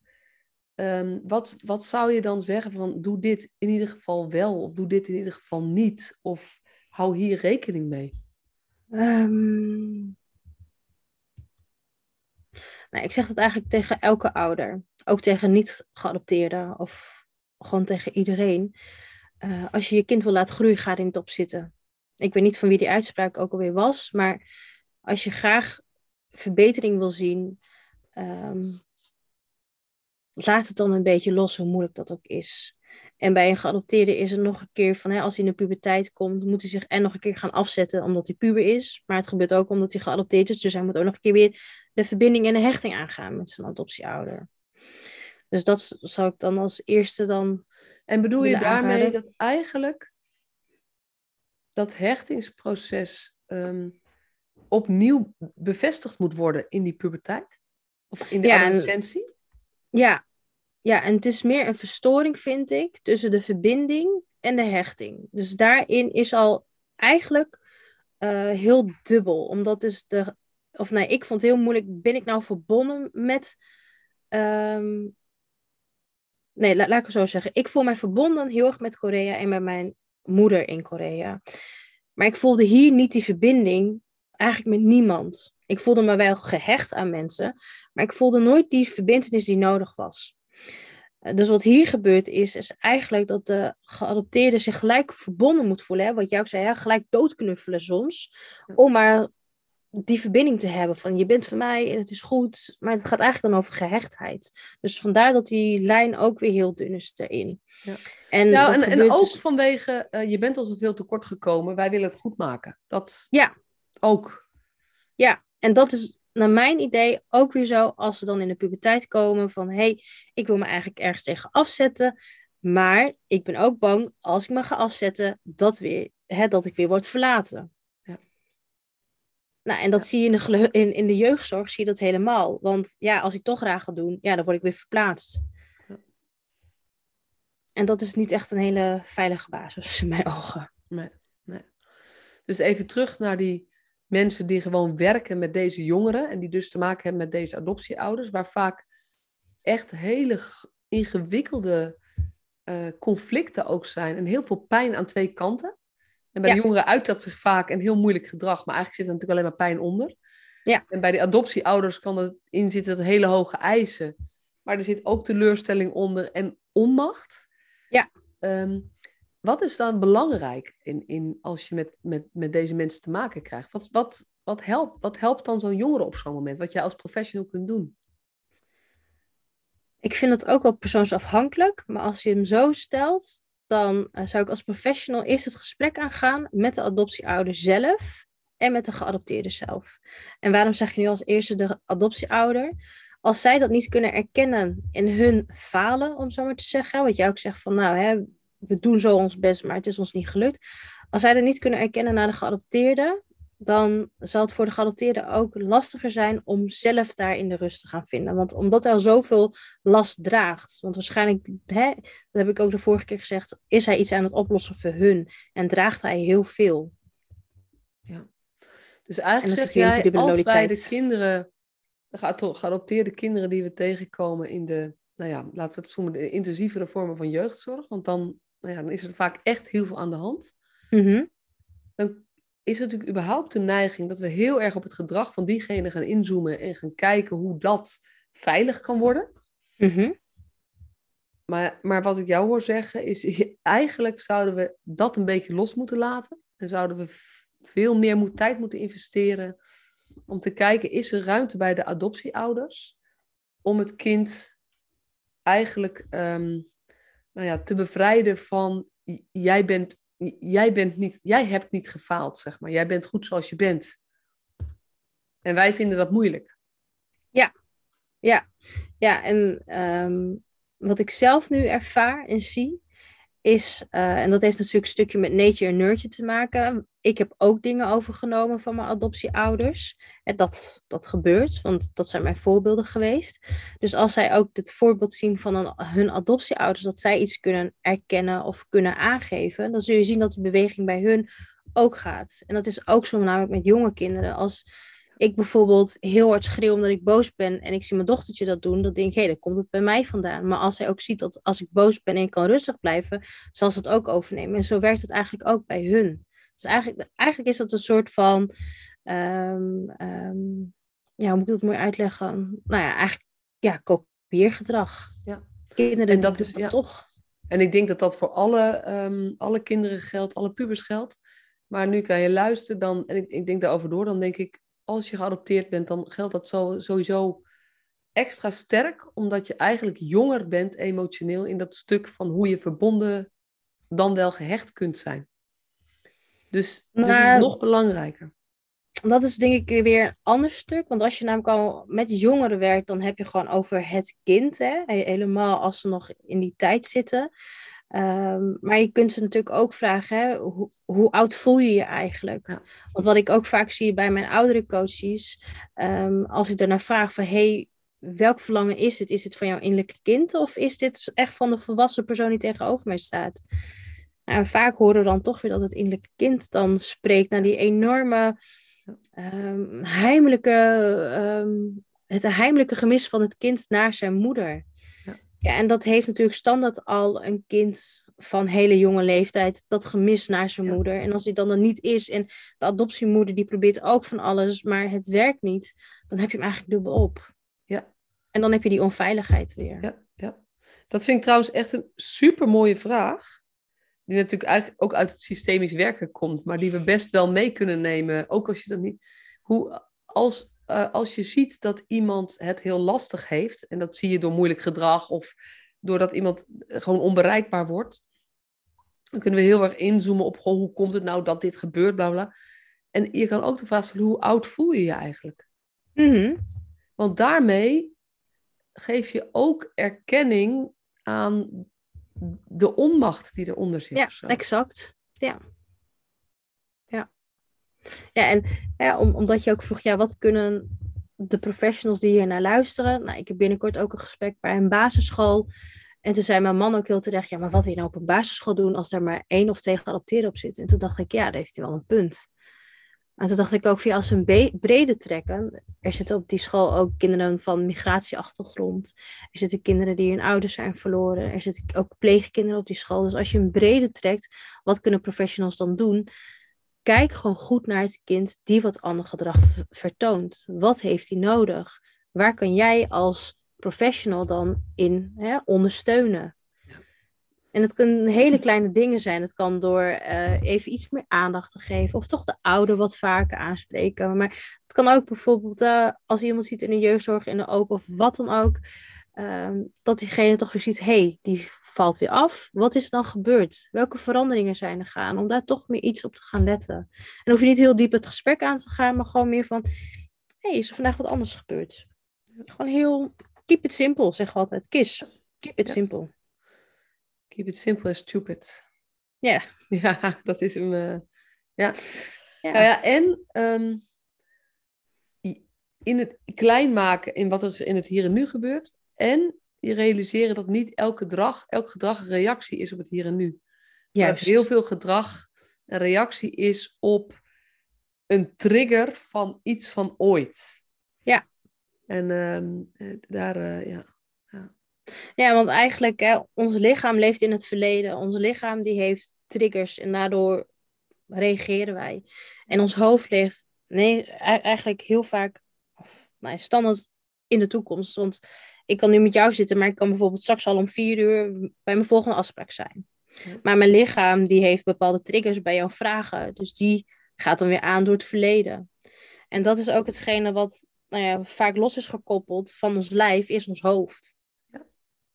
Um, wat, wat zou je dan zeggen van doe dit in ieder geval wel of doe dit in ieder geval niet? Of hou hier rekening mee? Um, nou, ik zeg dat eigenlijk tegen elke ouder. Ook tegen niet geadopteerde of gewoon tegen iedereen. Uh, als je je kind wil laten groeien, ga er niet op zitten. Ik weet niet van wie die uitspraak ook alweer was, maar als je graag verbetering wil zien, um, laat het dan een beetje los, hoe moeilijk dat ook is. En bij een geadopteerde is het nog een keer van, hè, als hij in de puberteit komt, moet hij zich en nog een keer gaan afzetten omdat hij puber is. Maar het gebeurt ook omdat hij geadopteerd is, dus hij moet ook nog een keer weer de verbinding en de hechting aangaan met zijn adoptieouder. Dus dat zou ik dan als eerste dan. En bedoel je daarmee dat eigenlijk dat hechtingsproces ehm, opnieuw bevestigd moet worden in die puberteit? Of in de ja, adolescentie? ja. ja, en het is meer een verstoring, vind ik, tussen de verbinding en de hechting. Dus daarin is al eigenlijk uh, heel dubbel. Omdat dus de, of nee, ik vond het heel moeilijk, ben ik nou verbonden met... Um, nee, laat, laat ik het zo zeggen. Ik voel mij verbonden heel erg met Korea en met mijn moeder in Korea. Maar ik voelde hier niet die verbinding eigenlijk met niemand. Ik voelde me wel gehecht aan mensen, maar ik voelde nooit die verbindenis die nodig was. Eh, dus wat hier gebeurt is, is eigenlijk dat de geadopteerde zich gelijk verbonden moet voelen. Hè? Wat jij ook zei, ja, gelijk doodknuffelen soms. Om maar die verbinding te hebben van je bent van mij en het is goed. Maar het gaat eigenlijk dan over gehechtheid. Dus vandaar dat die lijn ook weer heel dun is erin. Ja. En, nou, en, en ook dus vanwege, uh, je bent al zoveel tekort gekomen, wij willen het goed maken. Dat, ja, ook. Ja, en dat is naar mijn idee ook weer zo als ze dan in de puberteit komen van hé, hey, ik wil me eigenlijk ergens tegen afzetten, maar ik ben ook bang als ik me ga afzetten dat, weer, hè, dat ik weer word verlaten. Ja. Nou, en dat zie je in de, in, in de jeugdzorg, zie je dat helemaal. Want ja, als ik toch graag ga doen, ja, dan word ik weer verplaatst. Ja. En dat is niet echt een hele veilige basis in mijn ogen. Nee, nee. Dus even terug naar die mensen die gewoon werken met deze jongeren en die dus te maken hebben met deze adoptieouders, waar vaak echt hele ingewikkelde uh, conflicten ook zijn en heel veel pijn aan twee kanten. En bij de jongeren uit dat zich vaak een heel moeilijk gedrag, maar eigenlijk zit er natuurlijk alleen maar pijn onder. Ja. En bij de adoptieouders kan er in zitten dat hele hoge eisen. Maar er zit ook teleurstelling onder en onmacht. Ja. Ehm, wat is dan belangrijk in, in, als je met, met, met deze mensen te maken krijgt? Wat, wat, wat, helpt, wat helpt dan zo'n jongere op zo'n moment? Wat jij als professional kunt doen? Ik vind het ook wel persoonsafhankelijk. Maar als je hem zo stelt, dan eh, zou ik als professional eerst het gesprek aangaan met de adoptieouder zelf en met de geadopteerde zelf. En waarom zeg je nu als eerste de adoptieouder? Als zij dat niet kunnen erkennen in hun falen, om zo maar te zeggen, wat jij ook zegt van nou, hè, we doen zo ons best, maar het is ons niet gelukt. Als zij dat niet kunnen erkennen naar de geadopteerde, dan zal het voor de geadopteerde ook lastiger zijn om zelf daar in de rust te gaan vinden. Want omdat hij al zoveel last draagt. Want waarschijnlijk, hè, dat heb ik ook de vorige keer gezegd, is hij iets aan het oplossen voor hun. En draagt hij heel veel. Ja. Dus eigenlijk zeg jij, als wij de kinderen, de geadopteerde kinderen die we tegenkomen in de, nou ja, laten we het noemen, de intensievere vormen van jeugdzorg. Want dan, nou ja, dan is er vaak echt heel veel aan de hand. Mm Dan is het natuurlijk überhaupt de neiging dat we heel erg op het gedrag van diegene gaan inzoomen en gaan kijken hoe dat veilig kan worden. Mhm. maar, maar wat ik jou hoor zeggen is, eigenlijk zouden we dat een beetje los moeten laten. En zouden we veel meer moet, tijd moeten investeren om te kijken, is er ruimte bij de adoptieouders om het kind eigenlijk ehm, nou ja, te bevrijden van jij bent jij, bent niet, jij hebt niet gefaald, zeg maar. Jij bent goed zoals je bent. En wij vinden dat moeilijk. Ja, ja, ja. En ehm, wat ik zelf nu ervaar en zie, is, uh, en dat heeft natuurlijk een stukje met nature en nurture te maken. Ik heb ook dingen overgenomen van mijn adoptieouders. En dat, dat gebeurt, want dat zijn mijn voorbeelden geweest. Dus als zij ook het voorbeeld zien van hun adoptieouders, dat zij iets kunnen erkennen of kunnen aangeven, dan zul je zien dat de beweging bij hun ook gaat. En dat is ook zo namelijk met jonge kinderen. Als ik bijvoorbeeld heel hard schreeuw omdat ik boos ben en ik zie mijn dochtertje dat doen, dan denk ik, hé, dan komt het bij mij vandaan. Maar als zij ook ziet dat als ik boos ben en ik kan rustig blijven, zal ze het ook overnemen. En zo werkt het eigenlijk ook bij hun. Dus eigenlijk, eigenlijk is dat een soort van, um, um, ja, hoe moet ik dat mooi uitleggen? Nou ja, eigenlijk, ja, kopieergedrag. Ja. Kinderen en dat is ja. toch. En ik denk dat dat voor alle, um, alle kinderen geldt, alle pubers geldt. Maar nu kan je luisteren dan, en ik, ik denk daarover door, dan denk ik, als je geadopteerd bent, dan geldt dat zo, sowieso extra sterk, omdat je eigenlijk jonger bent emotioneel in dat stuk van hoe je verbonden dan wel gehecht kunt zijn. Dus, dus is het nog belangrijker. Dat is denk ik weer een ander stuk. Want als je namelijk al met jongeren werkt, dan heb je gewoon over het kind. Hè? Helemaal als ze nog in die tijd zitten. Um, maar je kunt ze natuurlijk ook vragen, hè, hoe, hoe, oud voel je je eigenlijk? Ja. Want wat ik ook vaak zie bij mijn oudere coaches, um, als ik daarnaar vraag van, hey, welk verlangen is dit? Is dit van jouw innerlijke kind of is dit echt van de volwassen persoon die tegenover mij staat? Nou, vaak horen we dan toch weer dat het innerlijke kind dan spreekt naar die enorme um, heimelijke, het heimelijke gemis van het kind naar zijn moeder. Ja, en dat heeft natuurlijk standaard al een kind van hele jonge leeftijd dat gemis naar zijn moeder. En als die dan er niet is en de adoptiemoeder die probeert ook van alles, maar het werkt niet, dan heb je hem eigenlijk dubbel op. Ja. En dan heb je die onveiligheid weer. Ja, ja. Dat vind ik trouwens echt een super mooie vraag. Die natuurlijk eigenlijk ook uit het systemisch werken komt, maar die we best wel mee kunnen nemen. Ook als je dat niet. Hoe, als uh, als je ziet dat iemand het heel lastig heeft, en dat zie je door moeilijk gedrag of doordat iemand gewoon onbereikbaar wordt, dan kunnen we heel erg inzoomen op goh, hoe komt het nou dat dit gebeurt, bla bla. En je kan ook de vraag stellen, hoe oud voel je je eigenlijk? Mm Want daarmee geef je ook erkenning aan de onmacht die eronder zit. Ja, exact. Ja. Ja, en ja, om, omdat je ook vroeg, ja, wat kunnen de professionals die hier naar luisteren? Nou, ik heb binnenkort ook een gesprek bij een basisschool. En toen zei mijn man ook heel terecht, ja, maar wat wil je nou op een basisschool doen als er maar één of twee geadopteerden op zitten? En toen dacht ik, ja, daar heeft hij wel een punt. En toen dacht ik ook, via als we een brede trekken, er zitten op die school ook kinderen van migratieachtergrond. Er zitten kinderen die hun ouders zijn verloren. Er zitten ook pleegkinderen op die school. Dus als je een brede trekt, wat kunnen professionals dan doen? Kijk gewoon goed naar het kind die wat ander gedrag vertoont. Wat heeft hij nodig? Waar kan jij als professional dan in hè, ondersteunen? En het kunnen hele kleine dingen zijn. Het kan door uh, even iets meer aandacht te geven. Of toch de ouder wat vaker aanspreken. Maar het kan ook bijvoorbeeld uh, als iemand ziet in de jeugdzorg, in de open of wat dan ook. Uh, dat diegene toch weer ziet, hé, hey, die valt weer af. Wat is er dan gebeurd? Welke veranderingen zijn er gaan? Om daar toch meer iets op te gaan letten. En hoef je niet heel diep het gesprek aan te gaan, maar gewoon meer van, hé, hey, is er vandaag wat anders gebeurd? Gewoon heel, keep it simple, zeggen we altijd. Kis, keep it ja. simple. Keep it simple and stupid. Ja. Ja, dat is hem. Uh, ja. Ja. Nou ja. En um, in het klein maken in wat er in het hier en nu gebeurt. En je realiseren dat niet elk gedrag, elk gedrag een reactie is op het hier en nu. Juist. heel veel gedrag een reactie is op een trigger van iets van ooit. Ja. En um, daar, uh, ja. Ja, want eigenlijk, hè, ons lichaam leeft in het verleden. Ons lichaam die heeft triggers en daardoor reageren wij. En ons hoofd leeft nee, eigenlijk heel vaak, of, nou, standaard in de toekomst. Want ik kan nu met jou zitten, maar ik kan bijvoorbeeld straks al om vier uur bij mijn volgende afspraak zijn. Maar mijn lichaam die heeft bepaalde triggers bij jouw vragen. Dus die gaat dan weer aan door het verleden. En dat is ook hetgene wat nou ja, vaak los is gekoppeld van ons lijf, is ons hoofd.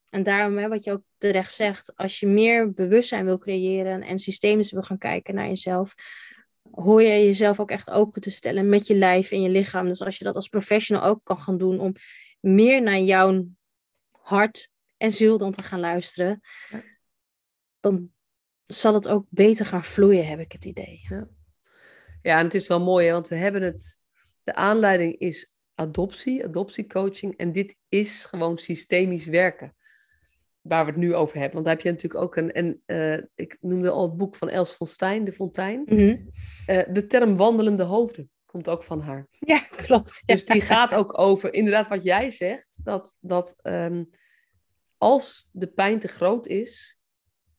En daarom, hè, wat je ook terecht zegt, als je meer bewustzijn wil creëren en systemisch wil gaan kijken naar jezelf, hoor je jezelf ook echt open te stellen met je lijf en je lichaam. Dus als je dat als professional ook kan gaan doen om meer naar jouw hart en ziel dan te gaan luisteren, dan zal het ook beter gaan vloeien, heb ik het idee. Ja, ja en het is wel mooi, hè, want we hebben het, de aanleiding is adoptie, adoptiecoaching, en dit is gewoon systemisch werken waar we het nu over hebben. Want daar heb je natuurlijk ook een, en uh, ik noemde al het boek van Els von Stein, De Fontein. Mhm. uh, de term wandelende hoofden komt ook van haar. Ja, klopt. Dus die gaat ook over, inderdaad wat jij zegt, dat, dat um, als de pijn te groot is,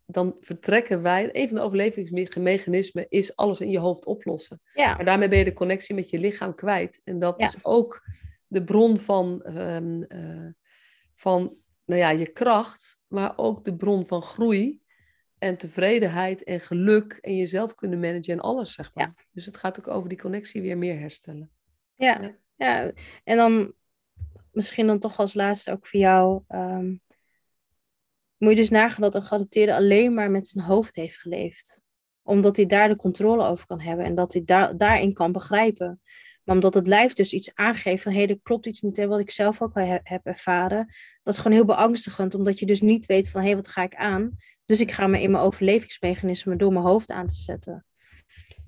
dan vertrekken wij, een van de overlevingsmechanismen is alles in je hoofd oplossen. Ja. Maar daarmee ben je de connectie met je lichaam kwijt. En dat Ja. is ook de bron van, ehm, eh, van nou ja, je kracht, maar ook de bron van groei en tevredenheid en geluk en jezelf kunnen managen en alles, zeg maar. Dus het gaat ook over die connectie weer meer herstellen. Ja, Ja. ja. En dan misschien dan toch als laatste ook voor jou. ehm, moet je dus nagaan dat een geadopteerde alleen maar met zijn hoofd heeft geleefd. Omdat hij daar de controle over kan hebben en dat hij daar, daarin kan begrijpen. Maar omdat het lijf dus iets aangeeft van hé, er klopt iets niet, hè, wat ik zelf ook al he- heb ervaren. Dat is gewoon heel beangstigend, omdat je dus niet weet van hé, wat ga ik aan? Dus ik ga me in mijn overlevingsmechanismen door mijn hoofd aan te zetten.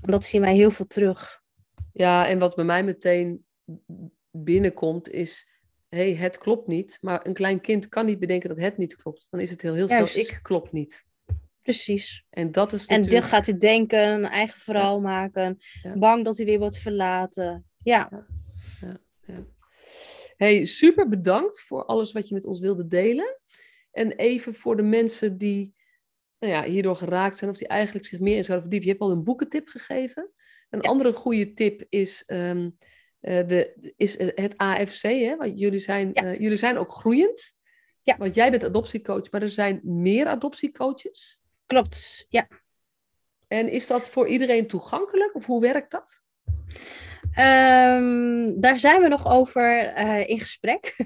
En dat zien wij heel veel terug. Ja, en wat bij mij meteen binnenkomt is, hé, hey, het klopt niet. Maar een klein kind kan niet bedenken dat het niet klopt. Dan is het heel, heel snel, Juist. ik klopt niet. Precies. En dat is En natuurlijk... dan gaat hij denken, een eigen verhaal maken, Ja. bang dat hij weer wordt verlaten. Ja, Hey, super bedankt voor alles wat je met ons wilde delen. En even voor de mensen die nou ja, hierdoor geraakt zijn of die eigenlijk zich meer in zouden verdiepen. Je hebt al een boekentip gegeven. Een andere goede tip is, ehm, eh, de, is het AFC. Hè? Want jullie, zijn, Ja. eh, jullie zijn ook groeiend. Ja. Want jij bent adoptiecoach, maar er zijn meer adoptiecoaches. Klopt. Ja. En is dat voor iedereen toegankelijk of hoe werkt dat? Ehm, daar zijn we nog over eh, in gesprek.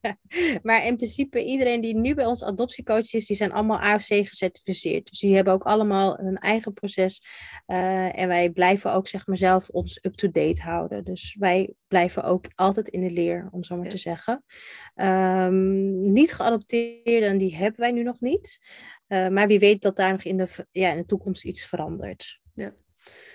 maar in principe, iedereen die nu bij ons adoptiecoach is, die zijn allemaal AFC gecertificeerd. Dus die hebben ook allemaal hun eigen proces. Eh, en wij blijven ook, zeg maar, zelf ons up-to-date houden. Dus wij blijven ook altijd in de leer, om zo maar Ja. te zeggen. Ehm, niet geadopteerden, die hebben wij nu nog niet. Eh, maar wie weet dat daar nog in de, ja, in de toekomst iets verandert. Ja.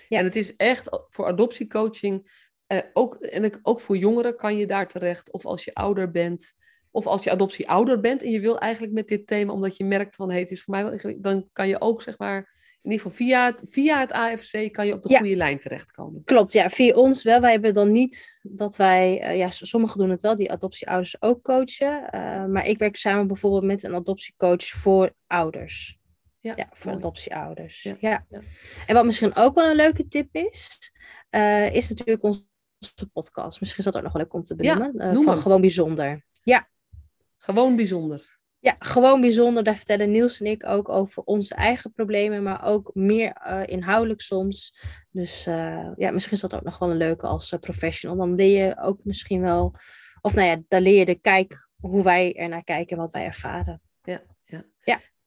En het is echt voor adoptiecoaching, eh, ook, en ik- ook voor jongeren kan je daar terecht. Of als je ouder bent, of als je adoptieouder bent en je wil eigenlijk met dit thema, omdat je merkt van, hé, het is voor mij wel dan kan je ook, zeg maar, in ieder geval via, via het AFC kan je op de Ja. goede lijn terechtkomen. Klopt, ja, via ons wel. Wij hebben dan niet dat wij, eh, ja, sommigen doen het wel, die adoptieouders ook coachen. eh, maar ik werk samen bijvoorbeeld met een adoptiecoach voor ouders. Ja, Ja, voor mooi. adoptieouders. Ja, Ja, ja. En wat misschien ook wel een leuke tip is, eh, is natuurlijk onze podcast. Misschien is dat ook nog wel leuk om te Ja, benoemen. noem van hem. Gewoon Bijzonder. Gewoon bijzonder. Ja, gewoon bijzonder. Daar vertellen Niels en ik ook over onze eigen problemen, maar ook meer eh, inhoudelijk soms. Dus eh, ja, misschien is dat ook nog wel een leuke als eh, professional. Dan leer je ook misschien wel, of nou ja, dan leer je de kijk hoe wij er naar kijken en wat wij ervaren.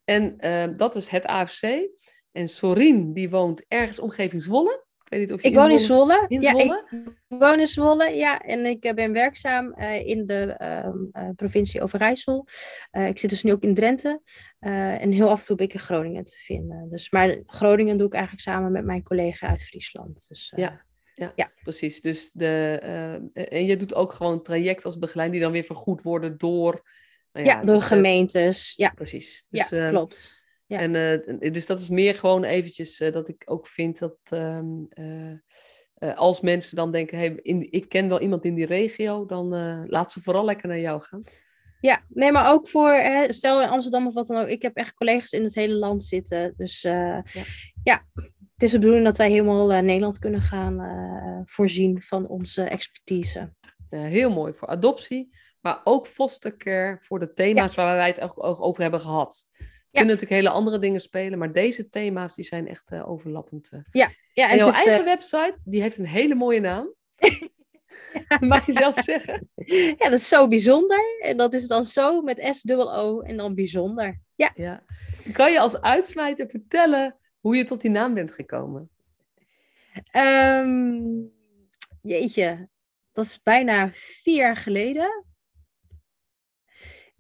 En eh, dat is het AFC. En Sorien, die woont ergens omgeving Zwolle. Ik weet niet of je Ik woon in Zwolle... Ja, ik woon in Zwolle, ja. En ik eh, ben werkzaam eh, in de ehm, eh, provincie Overijssel. Ik zit dus nu ook in Drenthe. En heel af en toe ben ik in Groningen te vinden. Dus, maar Groningen doe ik eigenlijk samen met mijn collega uit Friesland. Dus, Ja. Ja, Ja. precies. Dus de, en je doet ook gewoon traject als begeleider die dan weer vergoed worden door... nou ja, door eh, gemeentes. Ja, precies. ja Dus, eh, klopt. Ja. En, eh, dus dat is meer gewoon eventjes eh, dat ik ook vind dat ehm, eh, als mensen dan denken, hey, in, ik ken wel iemand in die regio, dan laat ze vooral lekker naar jou gaan. Ja, nee, maar ook voor, hè, stel in Amsterdam of wat dan ook. Ik heb echt collega's in het hele land zitten. Dus Ja. ja. het is de bedoeling dat wij helemaal Nederland kunnen gaan voorzien van onze expertise. Heel mooi voor adoptie, maar ook fostercare voor de thema's waar wij het ook over hebben gehad. Kunnen natuurlijk hele andere dingen spelen, maar deze thema's die zijn echt eh, overlappend. eh. Ja, En, en jouw is, eigen eh, website, die heeft een hele mooie naam. Mag je zelf zeggen? ja, dat is zo bijzonder. En dat is dan zo met S-O en dan bijzonder. Ja, Ja. Kan je als uitsmijter vertellen hoe je tot die naam bent gekomen? Ehm, jeetje, dat is bijna vier jaar geleden.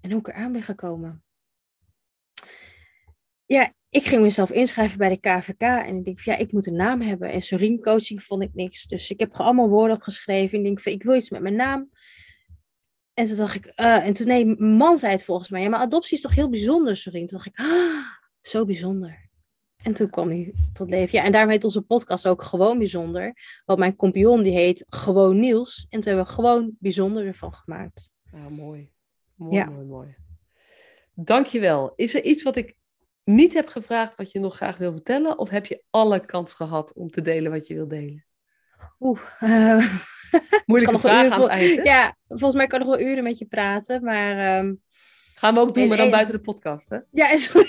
En hoe ik eraan ben gekomen. Ja, ik ging mezelf inschrijven bij de KVK en ik denk van ja, ik moet een naam hebben. En Sorien coaching vond ik niks. Dus ik heb gewoon allemaal woorden opgeschreven. En ik denk van ik wil iets met mijn naam. En toen dacht ik, eh, en toen nee, man zei het volgens mij. Ja, maar adoptie is toch heel bijzonder, Sorien? Toen dacht ik, ah, zo bijzonder. En toen kwam hij tot leven. Ja, en daarom heet onze podcast ook gewoon bijzonder. Want mijn compagnon die heet gewoon Niels. En toen hebben we gewoon bijzonder ervan gemaakt. Ah, mooi. Mooi, Ja. mooi, mooi. Dankjewel. Is er iets wat ik niet heb gevraagd wat je nog graag wil vertellen? Of heb je alle kans gehad om te delen wat je wil delen? Oeh, eh, Moeilijke vraag uren aan het eind, hè? ja, volgens mij kan ik nog wel uren met je praten. Maar ehm, Gaan we ook doen, En- maar dan en- buiten de podcast, hè? ja, is goed.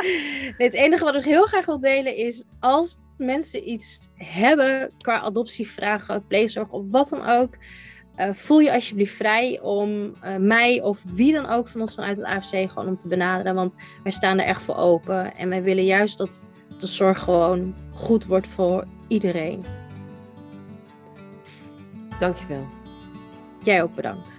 Nee, het enige wat ik heel graag wil delen is... als mensen iets hebben qua adoptievragen, pleegzorg of wat dan ook... eh, voel je alsjeblieft vrij om eh, mij of wie dan ook van ons vanuit het AFC gewoon om te benaderen. Want wij staan er echt voor open. En wij willen juist dat de zorg gewoon goed wordt voor iedereen. Dankjewel. Jij ook bedankt.